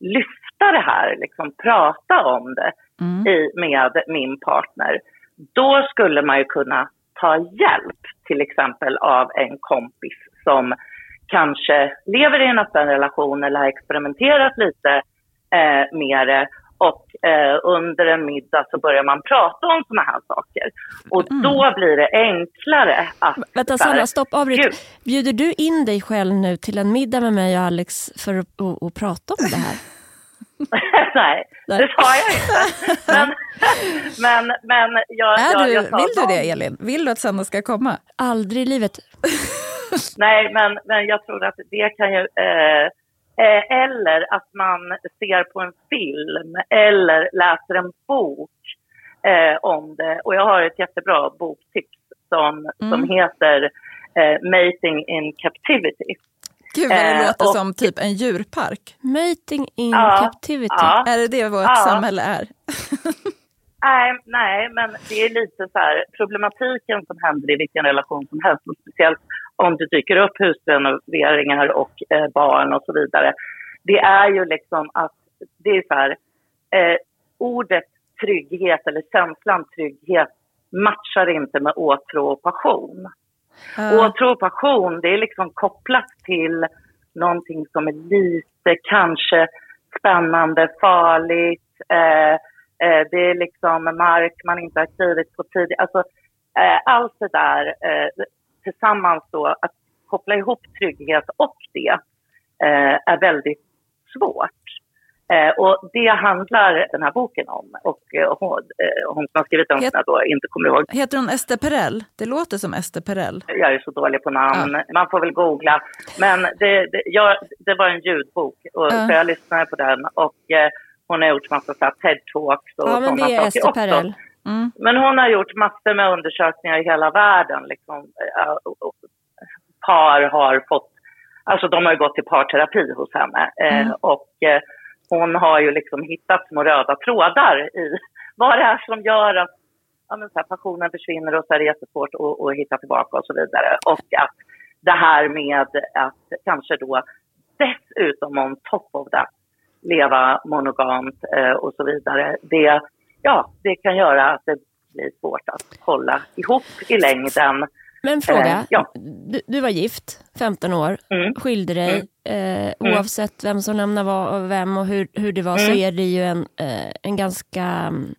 lyfta det här, liksom prata om det Mm. i, med min partner. Då skulle man ju kunna ta hjälp till exempel av en kompis som kanske lever i en öppen relation eller har experimenterat lite eh, med det eh, under en middag så börjar man prata om såna här saker. Och då blir det enklare att... Vänta Sanna, stopp, avbryt. Bjuder du in dig själv nu till en middag med mig och Alex för att, att, att prata om det här? Nej, Nej. det sa jag inte. Men, men, men jag, Är jag, du, jag sa vill du det Elin? Vill du att Sanna ska komma? Aldrig i livet. Nej, men, men jag tror att det kan ju... Eh, eller att man ser på en film eller läser en bok eh, om det. Och jag har ett jättebra boktips som, som heter eh, Mating in Captivity. Gud vad det Eh, låter och- som typ en djurpark. Mating in Ja, captivity. ja. Är det det vårt Ja. samhälle är? Nej, nej, men det är lite så här problematiken som händer i vilken relation som helst. Och speciellt om det dyker upp husrenoveringar och eh, barn och så vidare. Det är ju liksom att det är så här, eh, ordet trygghet eller känslan trygghet matchar inte med åtrå och passion. Ja. Åtrå och passion, det är liksom kopplat till någonting som är lite kanske spännande, farligt. Eh, eh, det är liksom mark man inte har klivit på tidigare. Alltså, eh, allt det där eh, tillsammans då, att koppla ihop trygghet och det eh, är väldigt svårt. Eh, och det handlar den här boken om. Och eh, hon, eh, hon som har skrivit den, jag då inte kommer ihåg Heter hon Ester Perel? Det låter som Ester Perel. jag är så dålig på namn. Man får väl googla. Men det, det, jag, det var en ljudbok, och, Ja. så jag lyssnade på den. Och eh, hon har gjort massa TED-talks och Ja, sådana saker också. Mm. Men hon har gjort massor med undersökningar i hela världen. Liksom, par har fått, alltså de har ju gått i parterapi hos henne. Eh, och eh, hon har ju liksom hittat små röda trådar i vad det är som gör att ja, men så här, passionen försvinner och så är det jättesvårt att, att hitta tillbaka och så vidare. Och att det här med att kanske då dessutom on top of that leva monogamt eh, och så vidare. Det, ja, det kan göra att det blir svårt att hålla ihop i längden. Men fråga, Eh, ja. du, du var gift, 15 år, Mm. skilde dig. Eh, oavsett vem som lämnar va- vem och hur, hur det var så Mm. är det ju en, eh, en ganska mm,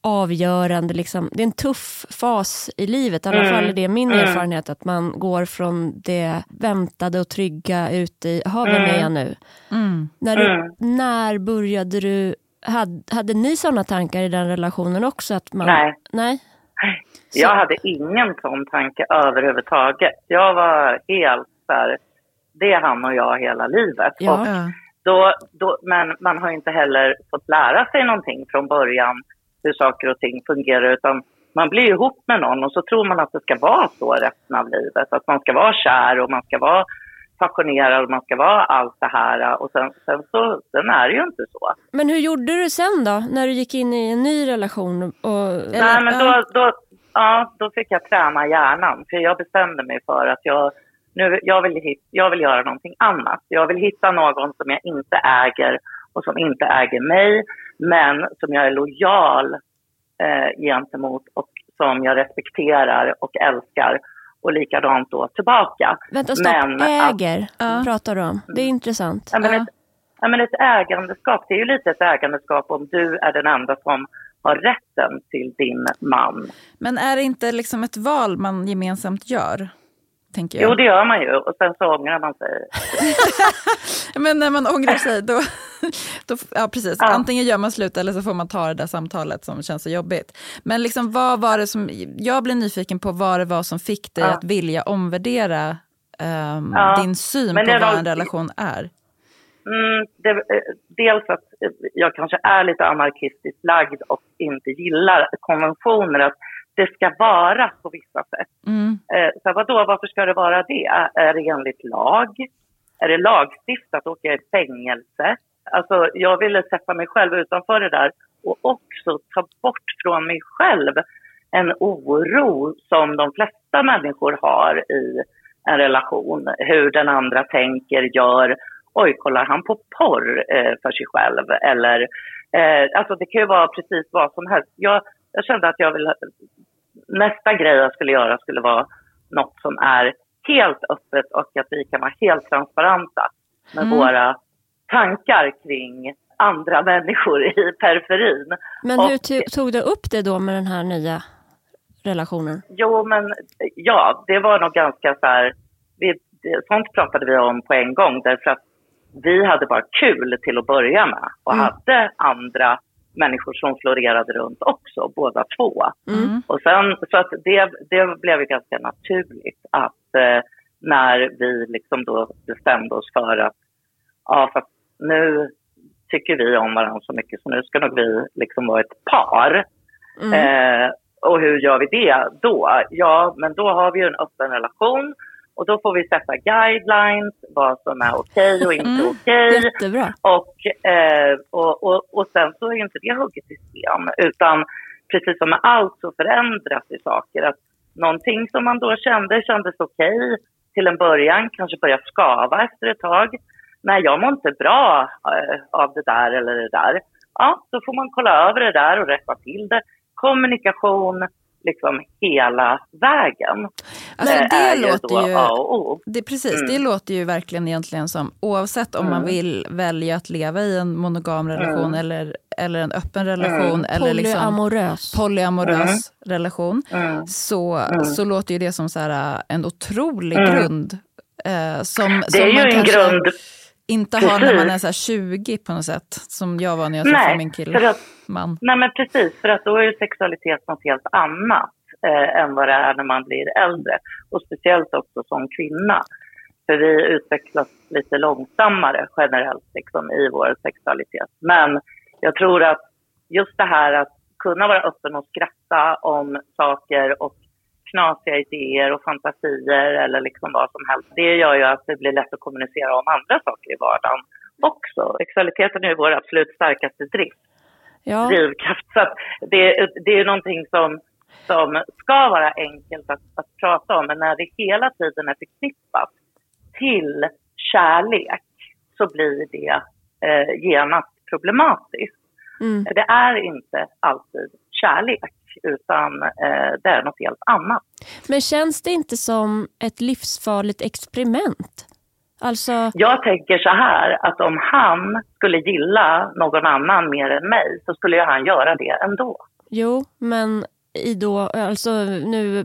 avgörande, liksom, det är en tuff fas i livet, i alla Mm. fall är det min Mm. erfarenhet, att man går från det väntade och trygga ut i, jaha vem är jag nu? Mm. När, du, Mm. när började du, hade, hade ni sådana tankar i den relationen också? Att man, Nej. Nej? Så- Jag hade ingen sån tanke överhuvudtaget. Jag var helt så här, det är han och jag hela livet. Ja. Och då, då, men man har inte heller fått lära sig någonting från början hur saker och ting fungerar utan man blir ihop med någon och så tror man att det ska vara så resten av livet. Att man ska vara kär och man ska vara passionerad man ska vara allt det här. Och sen, sen så sen är det ju inte så. Men hur gjorde du sen då, när du gick in i en ny relation? Och, Nej, men då, då, ja, då fick jag träna hjärnan. För jag bestämde mig för att jag, nu, jag, vill, hit, jag vill göra någonting annat. Jag vill hitta någon som jag inte äger och som inte äger mig. Men som jag är lojal eh, gentemot och som jag respekterar och älskar. Och likadant då tillbaka. Vänta, stopp. Men att- Äger Ja. pratar du om. Det är intressant. Ja, men, Ja. ett, ja, men ett ägandeskap, det är ju lite ett ägandeskap om du är den enda som har rätten till din man. Men är det inte liksom ett val man gemensamt gör? Tänker jag. Jo, det gör man ju. Och sen så ångrar man sig. Men när man ångrar sig, då, då ja precis, ja. antingen gör man slut eller så får man ta det där samtalet som känns så jobbigt. Men liksom, vad var det som, jag blir nyfiken på vad det var som fick dig ja. att vilja omvärdera um, din syn på vad en relation är. Mm, det, eh, dels att jag kanske är lite anarkistiskt lagd och inte gillar konventioner. Att det ska vara på vissa sätt. Mm. Eh, så vadå, varför ska det vara det? Är det enligt lag? Är det lagstiftat? Åker jag i fängelse? Alltså, jag ville sätta mig själv utanför det där och också ta bort från mig själv en oro som de flesta människor har i en relation. Hur den andra tänker, gör. Oj, kollar han på porr eh, för sig själv? Eller, eh, alltså det kan ju vara precis vad som helst. Jag, jag kände att jag ville... Nästa grej jag skulle göra skulle vara något som är helt öppet och att vi kan vara helt transparenta med mm. våra tankar kring andra människor i periferin. Men hur och, tog du upp det då med den här nya relationen? Jo, men ja, det var nog ganska så här... Vi, sånt pratade vi om på en gång därför att vi hade bara kul till att börja med och mm. hade andra människor som florerade runt också, båda två. Mm. Och sen, så att det, det blev ju ganska naturligt att eh, när vi liksom då bestämde oss för att ja, för nu tycker vi om varandra så mycket så nu ska nog vi liksom vara ett par. Mm. Eh, och hur gör vi det då? Ja, men då har vi ju en öppen relation och då får vi sätta guidelines, vad som är okej okay och inte mm, okej. Okay. Och, eh, och, och, och sen så är inte det hugget i sten, utan precis som med allt så förändras det saker. Att någonting som man då kände kändes okej okay till en början, kanske börjar skava efter ett tag. Nej, jag mår inte bra eh, av det där eller det där. Ja, då får man kolla över det där och rätta till det. Kommunikation, liksom hela vägen. Alltså, det, det låter ju, ju det, precis, mm. det låter ju verkligen egentligen som, oavsett om mm. man vill välja att leva i en monogam relation mm. eller, eller en öppen relation. Mm. Eller liksom polyamorös. Liksom, polyamorös mm. relation. Mm. Så, så låter ju det som så här, en otrolig grund. Eh, som, det är som ju en grund inte ha när man är så 20 på något sätt, som jag var när jag träffade min kille. Att, man. Nej men precis, för att då är ju sexualitet något helt annat eh, än vad det är när man blir äldre. Och speciellt också som kvinna. För vi utvecklas lite långsammare generellt liksom, i vår sexualitet. Men jag tror att just det här att kunna vara öppen och skratta om saker och knasiga idéer och fantasier eller liksom vad som helst. Det gör ju att det blir lätt att kommunicera om andra saker i vardagen också. Sexualiteten är ju vår absolut starkaste drift, ja. drivkraft. Så det, det är någonting som, som ska vara enkelt att, att prata om, men när det hela tiden är förknippat till kärlek så blir det eh, genast problematiskt. Mm. Det är inte alltid kärlek utan eh, det är något helt annat. Men känns det inte som ett livsfarligt experiment? Alltså... Jag tänker så här, att om han skulle gilla någon annan mer än mig så skulle han göra det ändå. Jo, men i då, alltså nu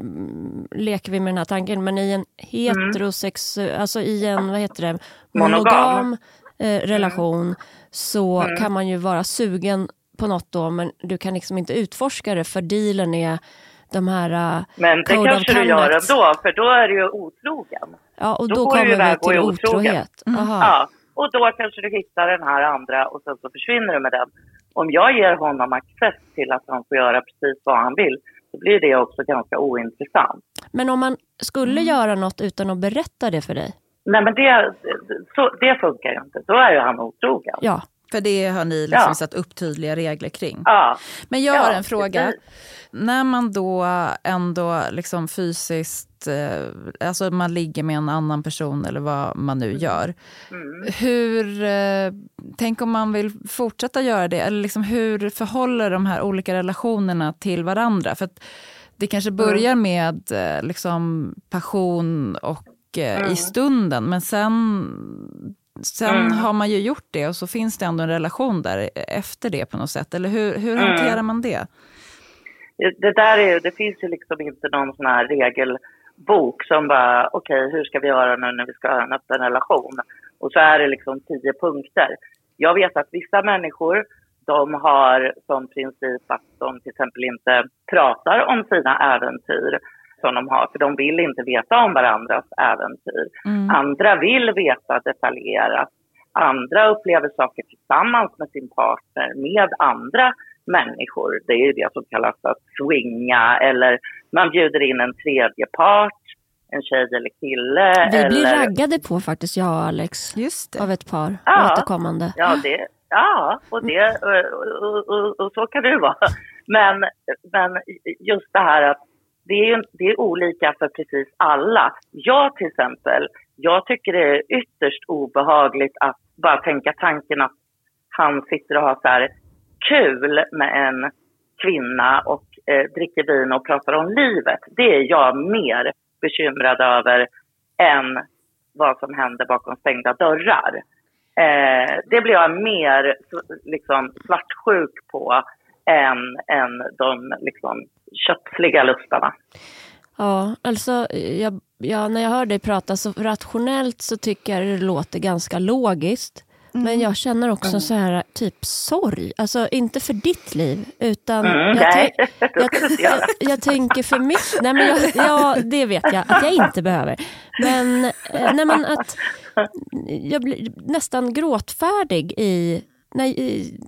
leker vi med den här tanken, men i en heterosexuell, mm. alltså i en, vad heter det, monogam, monogam eh, relation mm. så mm. kan man ju vara sugen på något då men du kan liksom inte utforska det för dealen är de här uh, Men det kanske du gör ändå för då är du ju otrogen. Ja och då, då kommer vi till otrohet. Mm. Ja, och då kanske du hittar den här andra och sen så försvinner du med den. Om jag ger honom access till att han får göra precis vad han vill så blir det också ganska ointressant. Men om man skulle mm. göra något utan att berätta det för dig? Nej men det, så, det funkar ju inte. Då är ju han otrogen. Ja. För det har ni liksom ja. satt upp tydliga regler kring. Ja. Men jag har en fråga. Precis. När man då ändå liksom fysiskt, eh, alltså man ligger med en annan person eller vad man nu gör. Mm. Hur, eh, tänk om man vill fortsätta göra det, eller liksom hur förhåller de här olika relationerna till varandra? För det kanske börjar mm. med eh, liksom passion och mm. i stunden, men sen Sen mm. har man ju gjort det och så finns det ändå en relation där efter det på något sätt. Eller hur, hur mm. hanterar man det? Det där är, det finns ju liksom inte någon sån här regelbok bok som bara, okej, okay, hur ska vi göra nu när vi ska ha en öppen relation? Och så är det liksom tio punkter. Jag vet att vissa människor, de har som princip att de till exempel inte pratar om sina äventyr som de har, för de vill inte veta om varandras äventyr. Mm. Andra vill veta detaljerat. Andra upplever saker tillsammans med sin partner, med andra människor. Det är ju det som kallas att swinga eller man bjuder in en tredje part, en tjej eller kille. Vi eller... blir raggade på faktiskt, jag och Alex, Just det. av ett par ja, återkommande. Ja, det, ja och, det, och, och, och, så kan det ju vara. Men, men just det här att det är, det är olika för precis alla. Jag till exempel, jag tycker det är ytterst obehagligt att bara tänka tanken att han sitter och har så här kul med en kvinna och eh, dricker vin och pratar om livet. Det är jag mer bekymrad över än vad som händer bakom stängda dörrar. Eh, det blir jag mer liksom, svartsjuk på än, än de liksom, köpsliga lustarna. Ja, alltså jag, ja, när jag hör dig prata så rationellt så tycker jag det låter ganska logiskt. Mm. Men jag känner också mm. så här typ sorg. Alltså inte för ditt liv utan mm, jag, nej, jag, jag, jag, tänker för mitt. Nej men jag, ja, det vet jag att jag inte behöver. Men, eh, nej, men att jag blir nästan gråtfärdig i Nej,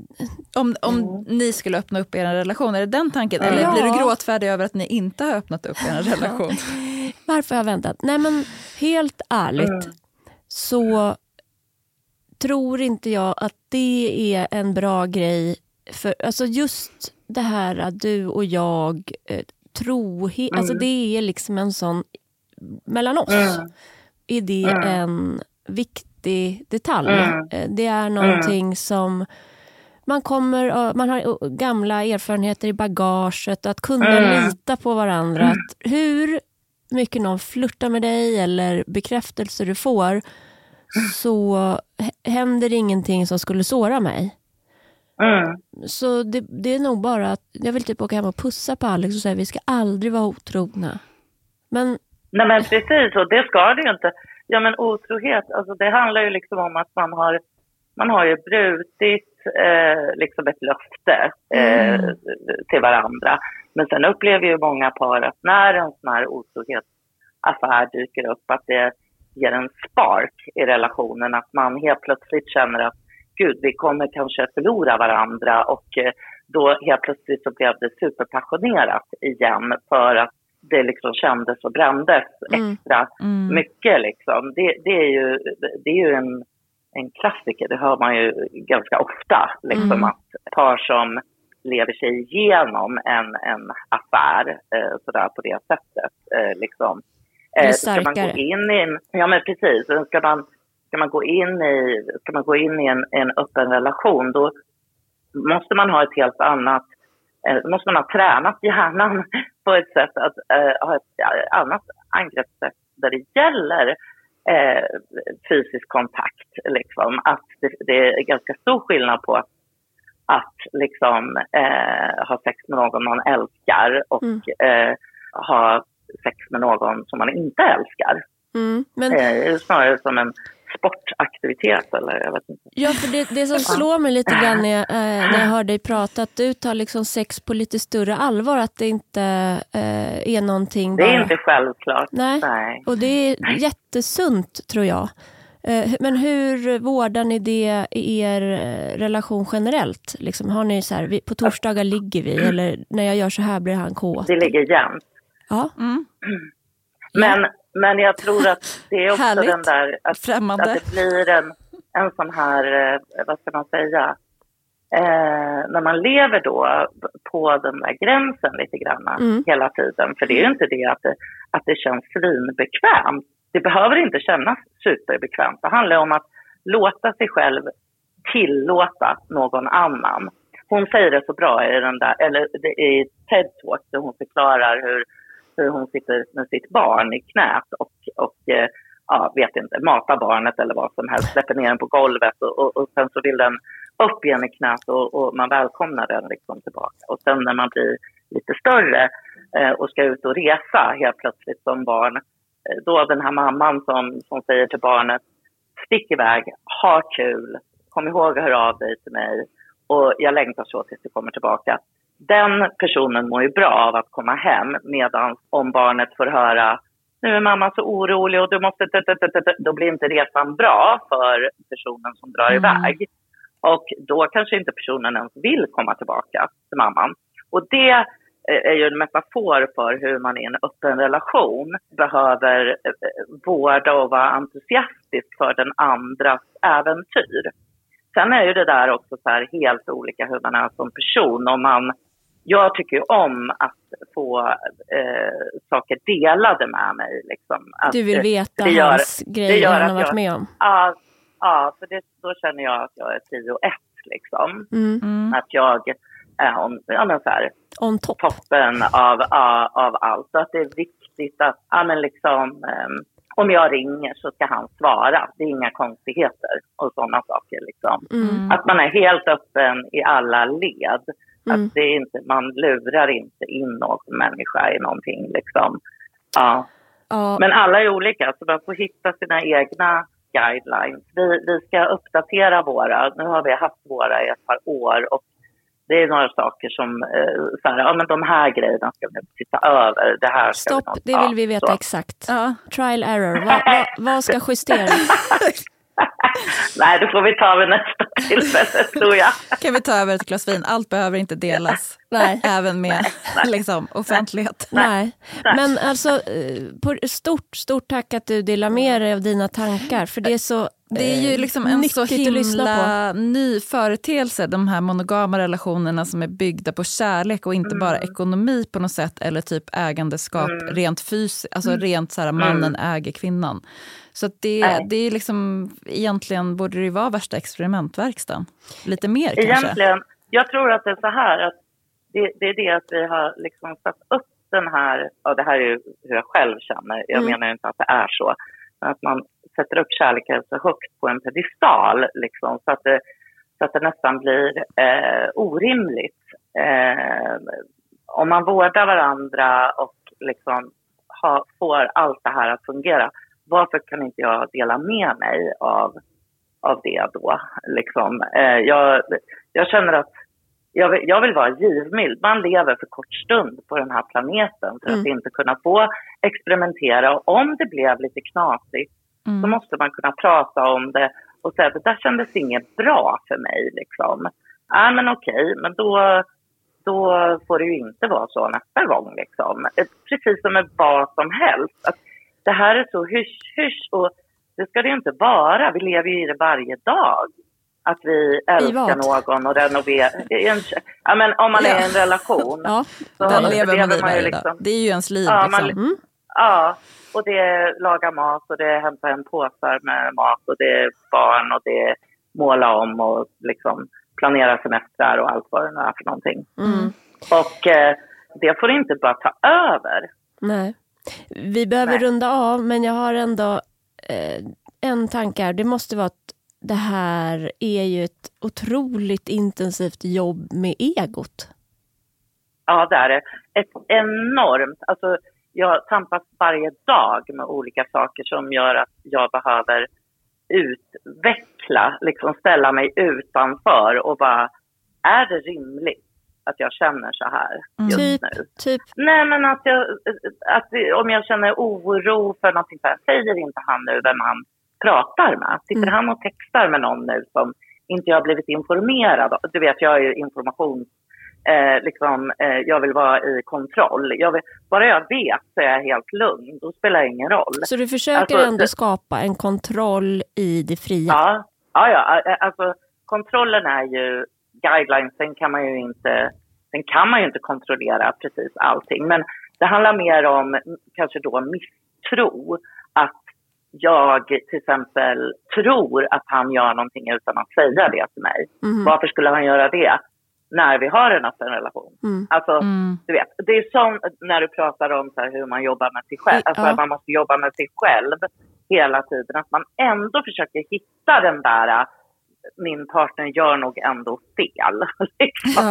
om om mm. ni skulle öppna upp er relation, är det den tanken? Eller ja. blir du gråtfärdig över att ni inte har öppnat upp er relation? Varför har jag väntat? Nej men helt ärligt mm. så tror inte jag att det är en bra grej. För, alltså just det här att du och jag, eh, trohet, mm. alltså det är liksom en sån, mellan oss mm. är det mm. en viktig detalj. Mm. Eh, det är någonting mm. som man, kommer, man har gamla erfarenheter i bagaget, att kunna mm. lita på varandra. Att hur mycket någon flörtar med dig eller bekräftelse du får så händer ingenting som skulle såra mig. Mm. Så det, det, är nog bara att jag vill typ åka hem och pussa på Alex och säga vi ska aldrig vara otrogna. Men... Nej men precis, och det ska det ju inte. Ja men otrohet, alltså det handlar ju liksom om att man har, man har ju brutit eh, liksom ett löfte eh, mm. till varandra. Men sen upplever ju många par att när en sån här otrohetsaffär dyker upp, att det ger en spark i relationen. Att man helt plötsligt känner att gud, vi kommer kanske förlora varandra och eh, då helt plötsligt så blev det superpassionerat igen för att det liksom kändes och brändes mm. extra mm. mycket. Liksom. Det, det, är ju, det är ju en, en klassiker, det hör man ju ganska ofta. Liksom, mm. Att par som lever sig igenom en, en affär eh, sådär på det sättet. Eh, liksom, Eh, ska man gå in i en, ja men precis, ska man, ska man gå in i, ska man gå in i en, en öppen relation då måste man ha ett helt annat, eh, måste man ha tränat hjärnan på ett sätt att eh, ha ett annat angreppssätt där det gäller eh, fysisk kontakt. Liksom. Att det, det, är ganska stor skillnad på att, att liksom, eh, ha sex med någon man älskar och mm. eh, ha sex med någon som man inte älskar. Mm, men... Eh, snarare som en sportaktivitet eller jag vet inte. Ja, för det, det som slår mig lite grann när jag, eh, när jag hör dig prata, att du tar liksom sex på lite större allvar, att det inte eh, är någonting bara... Det är inte självklart. Nej. Nej. och det är jättesunt tror jag. Eh, men hur vårdar ni det i er eh, relation generellt? Liksom, har ni så här, på torsdagar ligger vi, eller när jag gör så här blir han kåt? Det ligger jämnt. Ja. Mm. Men, men jag tror att det är också Härligt. den där att, Främmande. att det blir en, en sån här, eh, vad ska man säga, eh, när man lever då på den där gränsen lite grann mm. hela tiden. För det är ju inte det att det, att det känns svinbekvämt. Det behöver inte kännas superbekvämt. Det handlar om att låta sig själv tillåta någon annan. Hon säger det så bra i den där, eller i TED Talk där hon förklarar hur hur hon sitter med sitt barn i knät och, och eh, ja, vet inte, matar barnet eller vad som helst, släpper ner den på golvet och, och, och sen så vill den upp igen i knät och, och man välkomnar den liksom tillbaka. Och sen när man blir lite större eh, och ska ut och resa helt plötsligt som barn. Eh, då den här mamman som, som säger till barnet, stick iväg, ha kul, kom ihåg att höra av dig till mig och jag längtar så tills du kommer tillbaka. Den personen mår ju bra av att komma hem medan om barnet får höra nu är mamma så orolig och du måste... Då blir inte resan bra för personen som drar mm. iväg. Och då kanske inte personen ens vill komma tillbaka till mamman. Och det är ju en metafor för hur man i en öppen relation behöver eh, vårda och vara entusiastisk för den andras äventyr. Sen är ju det där också så här helt olika hur man är som person. Om man, jag tycker ju om att få eh, saker delade med mig. Liksom. Att, du vill veta gör, hans grejer han har varit jag, med om? Ja, ja för det, då känner jag att jag är tio och ett. Liksom. Mm. mm. Att jag är on, ja, men så här, on top. toppen av, av, av allt. Så att det är viktigt att, ja, men liksom, um, om jag ringer så ska han svara. Det är inga konstigheter och sådana saker. Liksom. Mm. Att man är helt öppen i alla led. Mm. Att det är inte, man lurar inte in någon människa i någonting. Liksom. Ja. ja. Men alla är olika, så man får hitta sina egna guidelines. Vi, vi ska uppdatera våra. Nu har vi haft våra i ett par år och det är några saker som, eh, så här, ja men de här grejerna ska vi titta över. Det här ska Stopp, vi det vill vi veta så. exakt. Ja. Trial error, vad, vad, vad ska justeras? Nej, det får vi ta vid nästa tillfälle tror jag. kan vi ta över ett glas vin? Allt behöver inte delas. Nej. Även med Nej. Liksom, offentlighet. Nej. Nej. Men alltså, eh, stort, stort tack att du delar med dig av dina tankar. För det är så det är ju liksom en så himla ny företeelse, de här monogama relationerna som är byggda på kärlek och inte mm. bara ekonomi på något sätt eller typ ägandeskap mm. rent fysiskt, alltså mm. rent så här, mannen mm. äger kvinnan. Så det, det är liksom, egentligen borde det ju vara värsta experimentverkstan. Lite mer kanske. Egentligen, jag tror att det är så här att det, det är det att vi har liksom satt upp den här, och det här är ju hur jag själv känner, jag mm. menar inte att det är så, att man sätter upp kärleken så högt på en pedestal liksom, så, att det, så att det nästan blir eh, orimligt. Eh, om man vårdar varandra och liksom ha, får allt det här att fungera, varför kan inte jag dela med mig av, av det då? Liksom, eh, jag, jag känner att jag vill, jag vill vara givmild. Man lever för kort stund på den här planeten för mm. att inte kunna få experimentera. Och om det blev lite knasigt mm. så måste man kunna prata om det och säga att det där kändes inget bra för mig. Liksom. Ja, men okej, men då, då får det ju inte vara så nästa gång. Liksom. Precis som med vad som helst. Att det här är så hysch-hysch och det ska det ju inte vara. Vi lever ju i det varje dag att vi älskar någon och renoverar. Ja, men om man är i en relation. ja, så lever man i varje liksom, dag. Det är ju ens liv. Ja, liksom. man, mm. ja, och det är laga mat och det är hämta en påsar med mat och det är barn och det måla om och liksom planera semestrar och allt vad det nu är för någonting. Mm. Och eh, det får inte bara ta över. Nej. Vi behöver Nej. runda av, men jag har ändå eh, en tanke här. Det måste vara att det här är ju ett otroligt intensivt jobb med egot. Ja, det är det. Ett enormt. Alltså, jag tampas varje dag med olika saker som gör att jag behöver utveckla, liksom ställa mig utanför och bara, är det rimligt att jag känner så här mm. just typ, nu? Typ. Nej, men att, jag, att om jag känner oro för någonting, så här, säger inte han nu vem han pratar med? Sitter mm. han och textar med någon nu som inte jag har blivit informerad av? Du vet, jag är ju informations eh, liksom, eh, jag vill vara i kontroll. Jag vill, bara jag vet så är jag helt lugn, då spelar det ingen roll. Så du försöker alltså, ändå skapa en kontroll i det fria? Ja, ja, ja alltså kontrollen är ju guidelines, sen kan man ju inte, sen kan man ju inte kontrollera precis allting. Men det handlar mer om kanske då misstro. Att jag till exempel tror att han gör någonting utan att säga det till mig. Mm. Varför skulle han göra det? När vi har en öppen relation. Mm. Alltså, mm. du vet, det är som när du pratar om så hur man jobbar med sig själv, alltså ja. att man måste jobba med sig själv hela tiden, att man ändå försöker hitta den där min partner gör nog ändå fel. Liksom.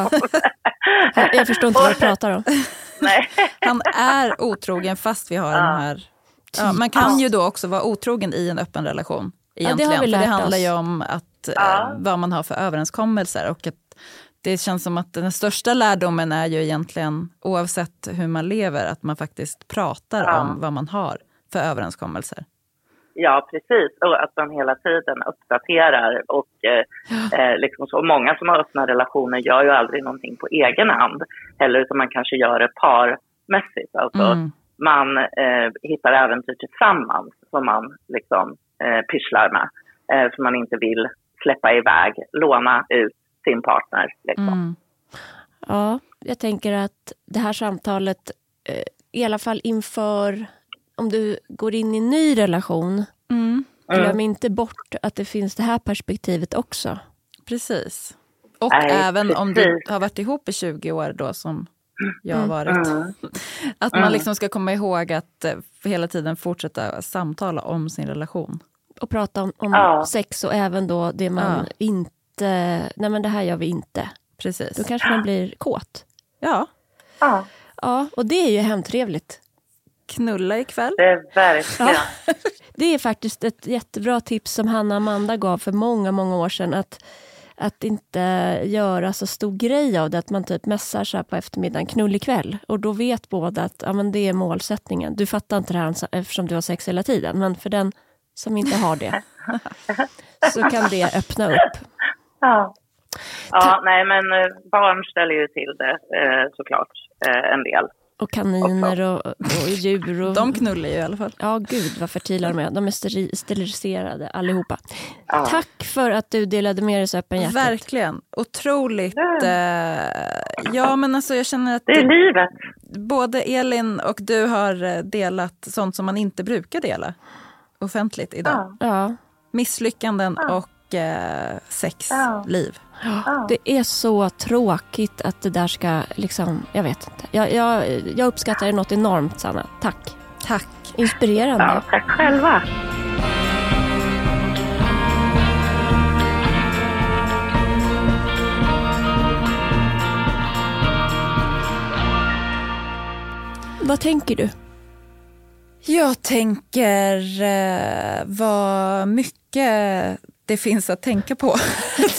Ja. Jag förstår inte vad du pratar om. Nej. Han är otrogen fast vi har Ja. den här... Ja, man kan ju då också vara otrogen i en öppen relation. det har vi Egentligen. För det lärt handlar ju om att, eh, Ja. vad man har för överenskommelser. Och att det känns som att den största lärdomen är ju egentligen, oavsett hur man lever, att man faktiskt pratar Ja. om vad man har för överenskommelser. Ja, precis. Och att man hela tiden uppdaterar. Och eh, eh, liksom så. Många som har öppna relationer gör ju aldrig någonting på egen hand heller, utan man kanske gör det parmässigt. Alltså, Mm. Man eh, hittar äventyr tillsammans som man liksom eh, pysslar med. Eh, som man inte vill släppa iväg, låna ut sin partner. Liksom. Mm. Ja, jag tänker att det här samtalet, eh, i alla fall inför om du går in i en ny relation, Mm. glöm inte bort att det finns det här perspektivet också. Precis. Och Nej, även om du precis. har varit ihop i 20 år då som jag har varit. Mm. Att man Mm. liksom ska komma ihåg att eh, hela tiden fortsätta samtala om sin relation. Och prata om, om Ja. sex och även då det man Ja. inte, nej men det här gör vi inte. Precis. Då kanske man blir kåt. Ja, Ja, Ja, och det är ju hemtrevligt. knulla ikväll. det är verkligen. Det är faktiskt ett jättebra tips som Hanna och Amanda gav för många, många år sedan. Att, att inte göra så stor grej av det, att man typ messar så här på eftermiddagen, knull ikväll. Och då vet båda att ja, men det är målsättningen. Du fattar inte det här eftersom du har sex hela tiden, men för den som inte har det så kan det öppna upp. Ja. Ja, nej men eh, barn ställer ju till det eh, såklart eh, en del. Och kaniner och, och djur. Och, De knullar ju i alla fall. Ja, gud vad fertila de är. De är steri- steriliserade allihopa. Ja. Tack för att du delade med dig så öppenhjärtigt. Verkligen. Otroligt. Ja, men alltså jag känner att Det är livet. både Elin och du har delat sånt som man inte brukar dela offentligt idag. Ja. Ja, Misslyckanden och eh, sex, Ja. liv. Ja. det är så tråkigt att det där ska liksom, jag vet inte. Jag, jag, jag uppskattar det något enormt Sanna. Tack. Tack. Inspirerande. Ja, tack själva. Vad tänker du? Jag tänker eh, vad mycket det finns att tänka på.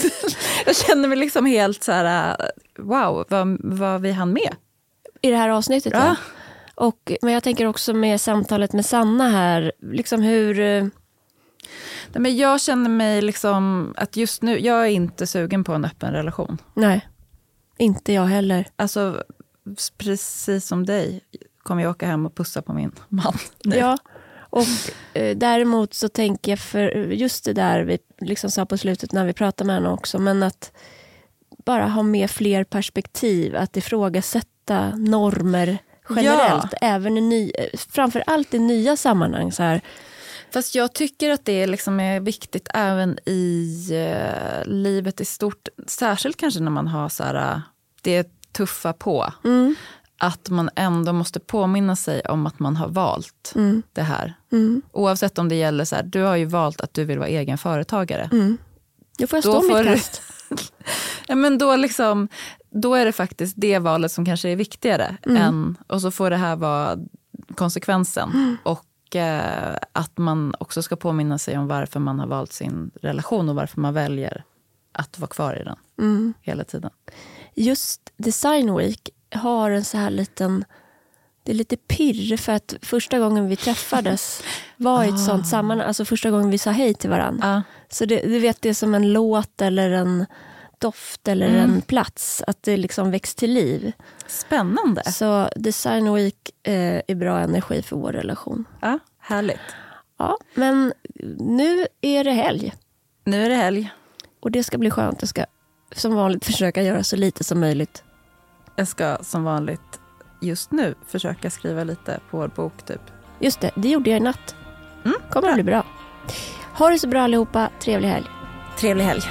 jag känner mig liksom helt så här, eh, wow, vad, vad vi hann med. I det här avsnittet? Ja. Och, men jag tänker också med samtalet med Sanna här, liksom hur... eh, Nej, men jag känner mig liksom att just nu, jag är inte sugen på en öppen relation. Nej, inte jag heller. Alltså precis som dig kommer jag åka hem och pussa på min man. nu. Ja, och eh, däremot så tänker jag för just det där vi liksom sa på slutet när vi pratade med henne också, men att bara ha med fler perspektiv, att ifrågasätta normer generellt, även i ny, framför allt i nya sammanhang. Så här. Fast jag tycker att det liksom är viktigt även i eh, livet i stort. Särskilt kanske när man har så här, eh, det tuffa på. Mm, Att man ändå måste påminna sig om att man har valt mm, det här. mm, Oavsett om det gäller så här, du har ju valt att du vill vara egen företagare. mm. Då får jag stå mitt kast. Ja, men då, liksom, då är det faktiskt det valet som kanske är viktigare. Mm. Än, och så får det här vara konsekvensen. Och eh, att man också ska påminna sig om varför man har valt sin relation och varför man väljer att vara kvar i den Mm. hela tiden. Just Design Week har en så här liten... Det är lite pirr för att första gången vi träffades var i ett sånt sammanhang. Alltså första gången vi sa hej till varandra. Ja. Så det, du vet, det är som en låt eller en doft eller en plats. Att det liksom väcks till liv. Spännande. Så Design Week eh, är bra energi för vår relation. Ja, härligt. Ja, men nu är det helg. Nu är det helg. Och det ska bli skönt. Jag ska som vanligt försöka göra så lite som möjligt. Jag ska som vanligt just nu försöka skriva lite på vår bok. Typ. Just det, det gjorde jag i natt. Mm, kommer att bli bra. Ha det så bra allihopa. Trevlig helg. Trevlig helg.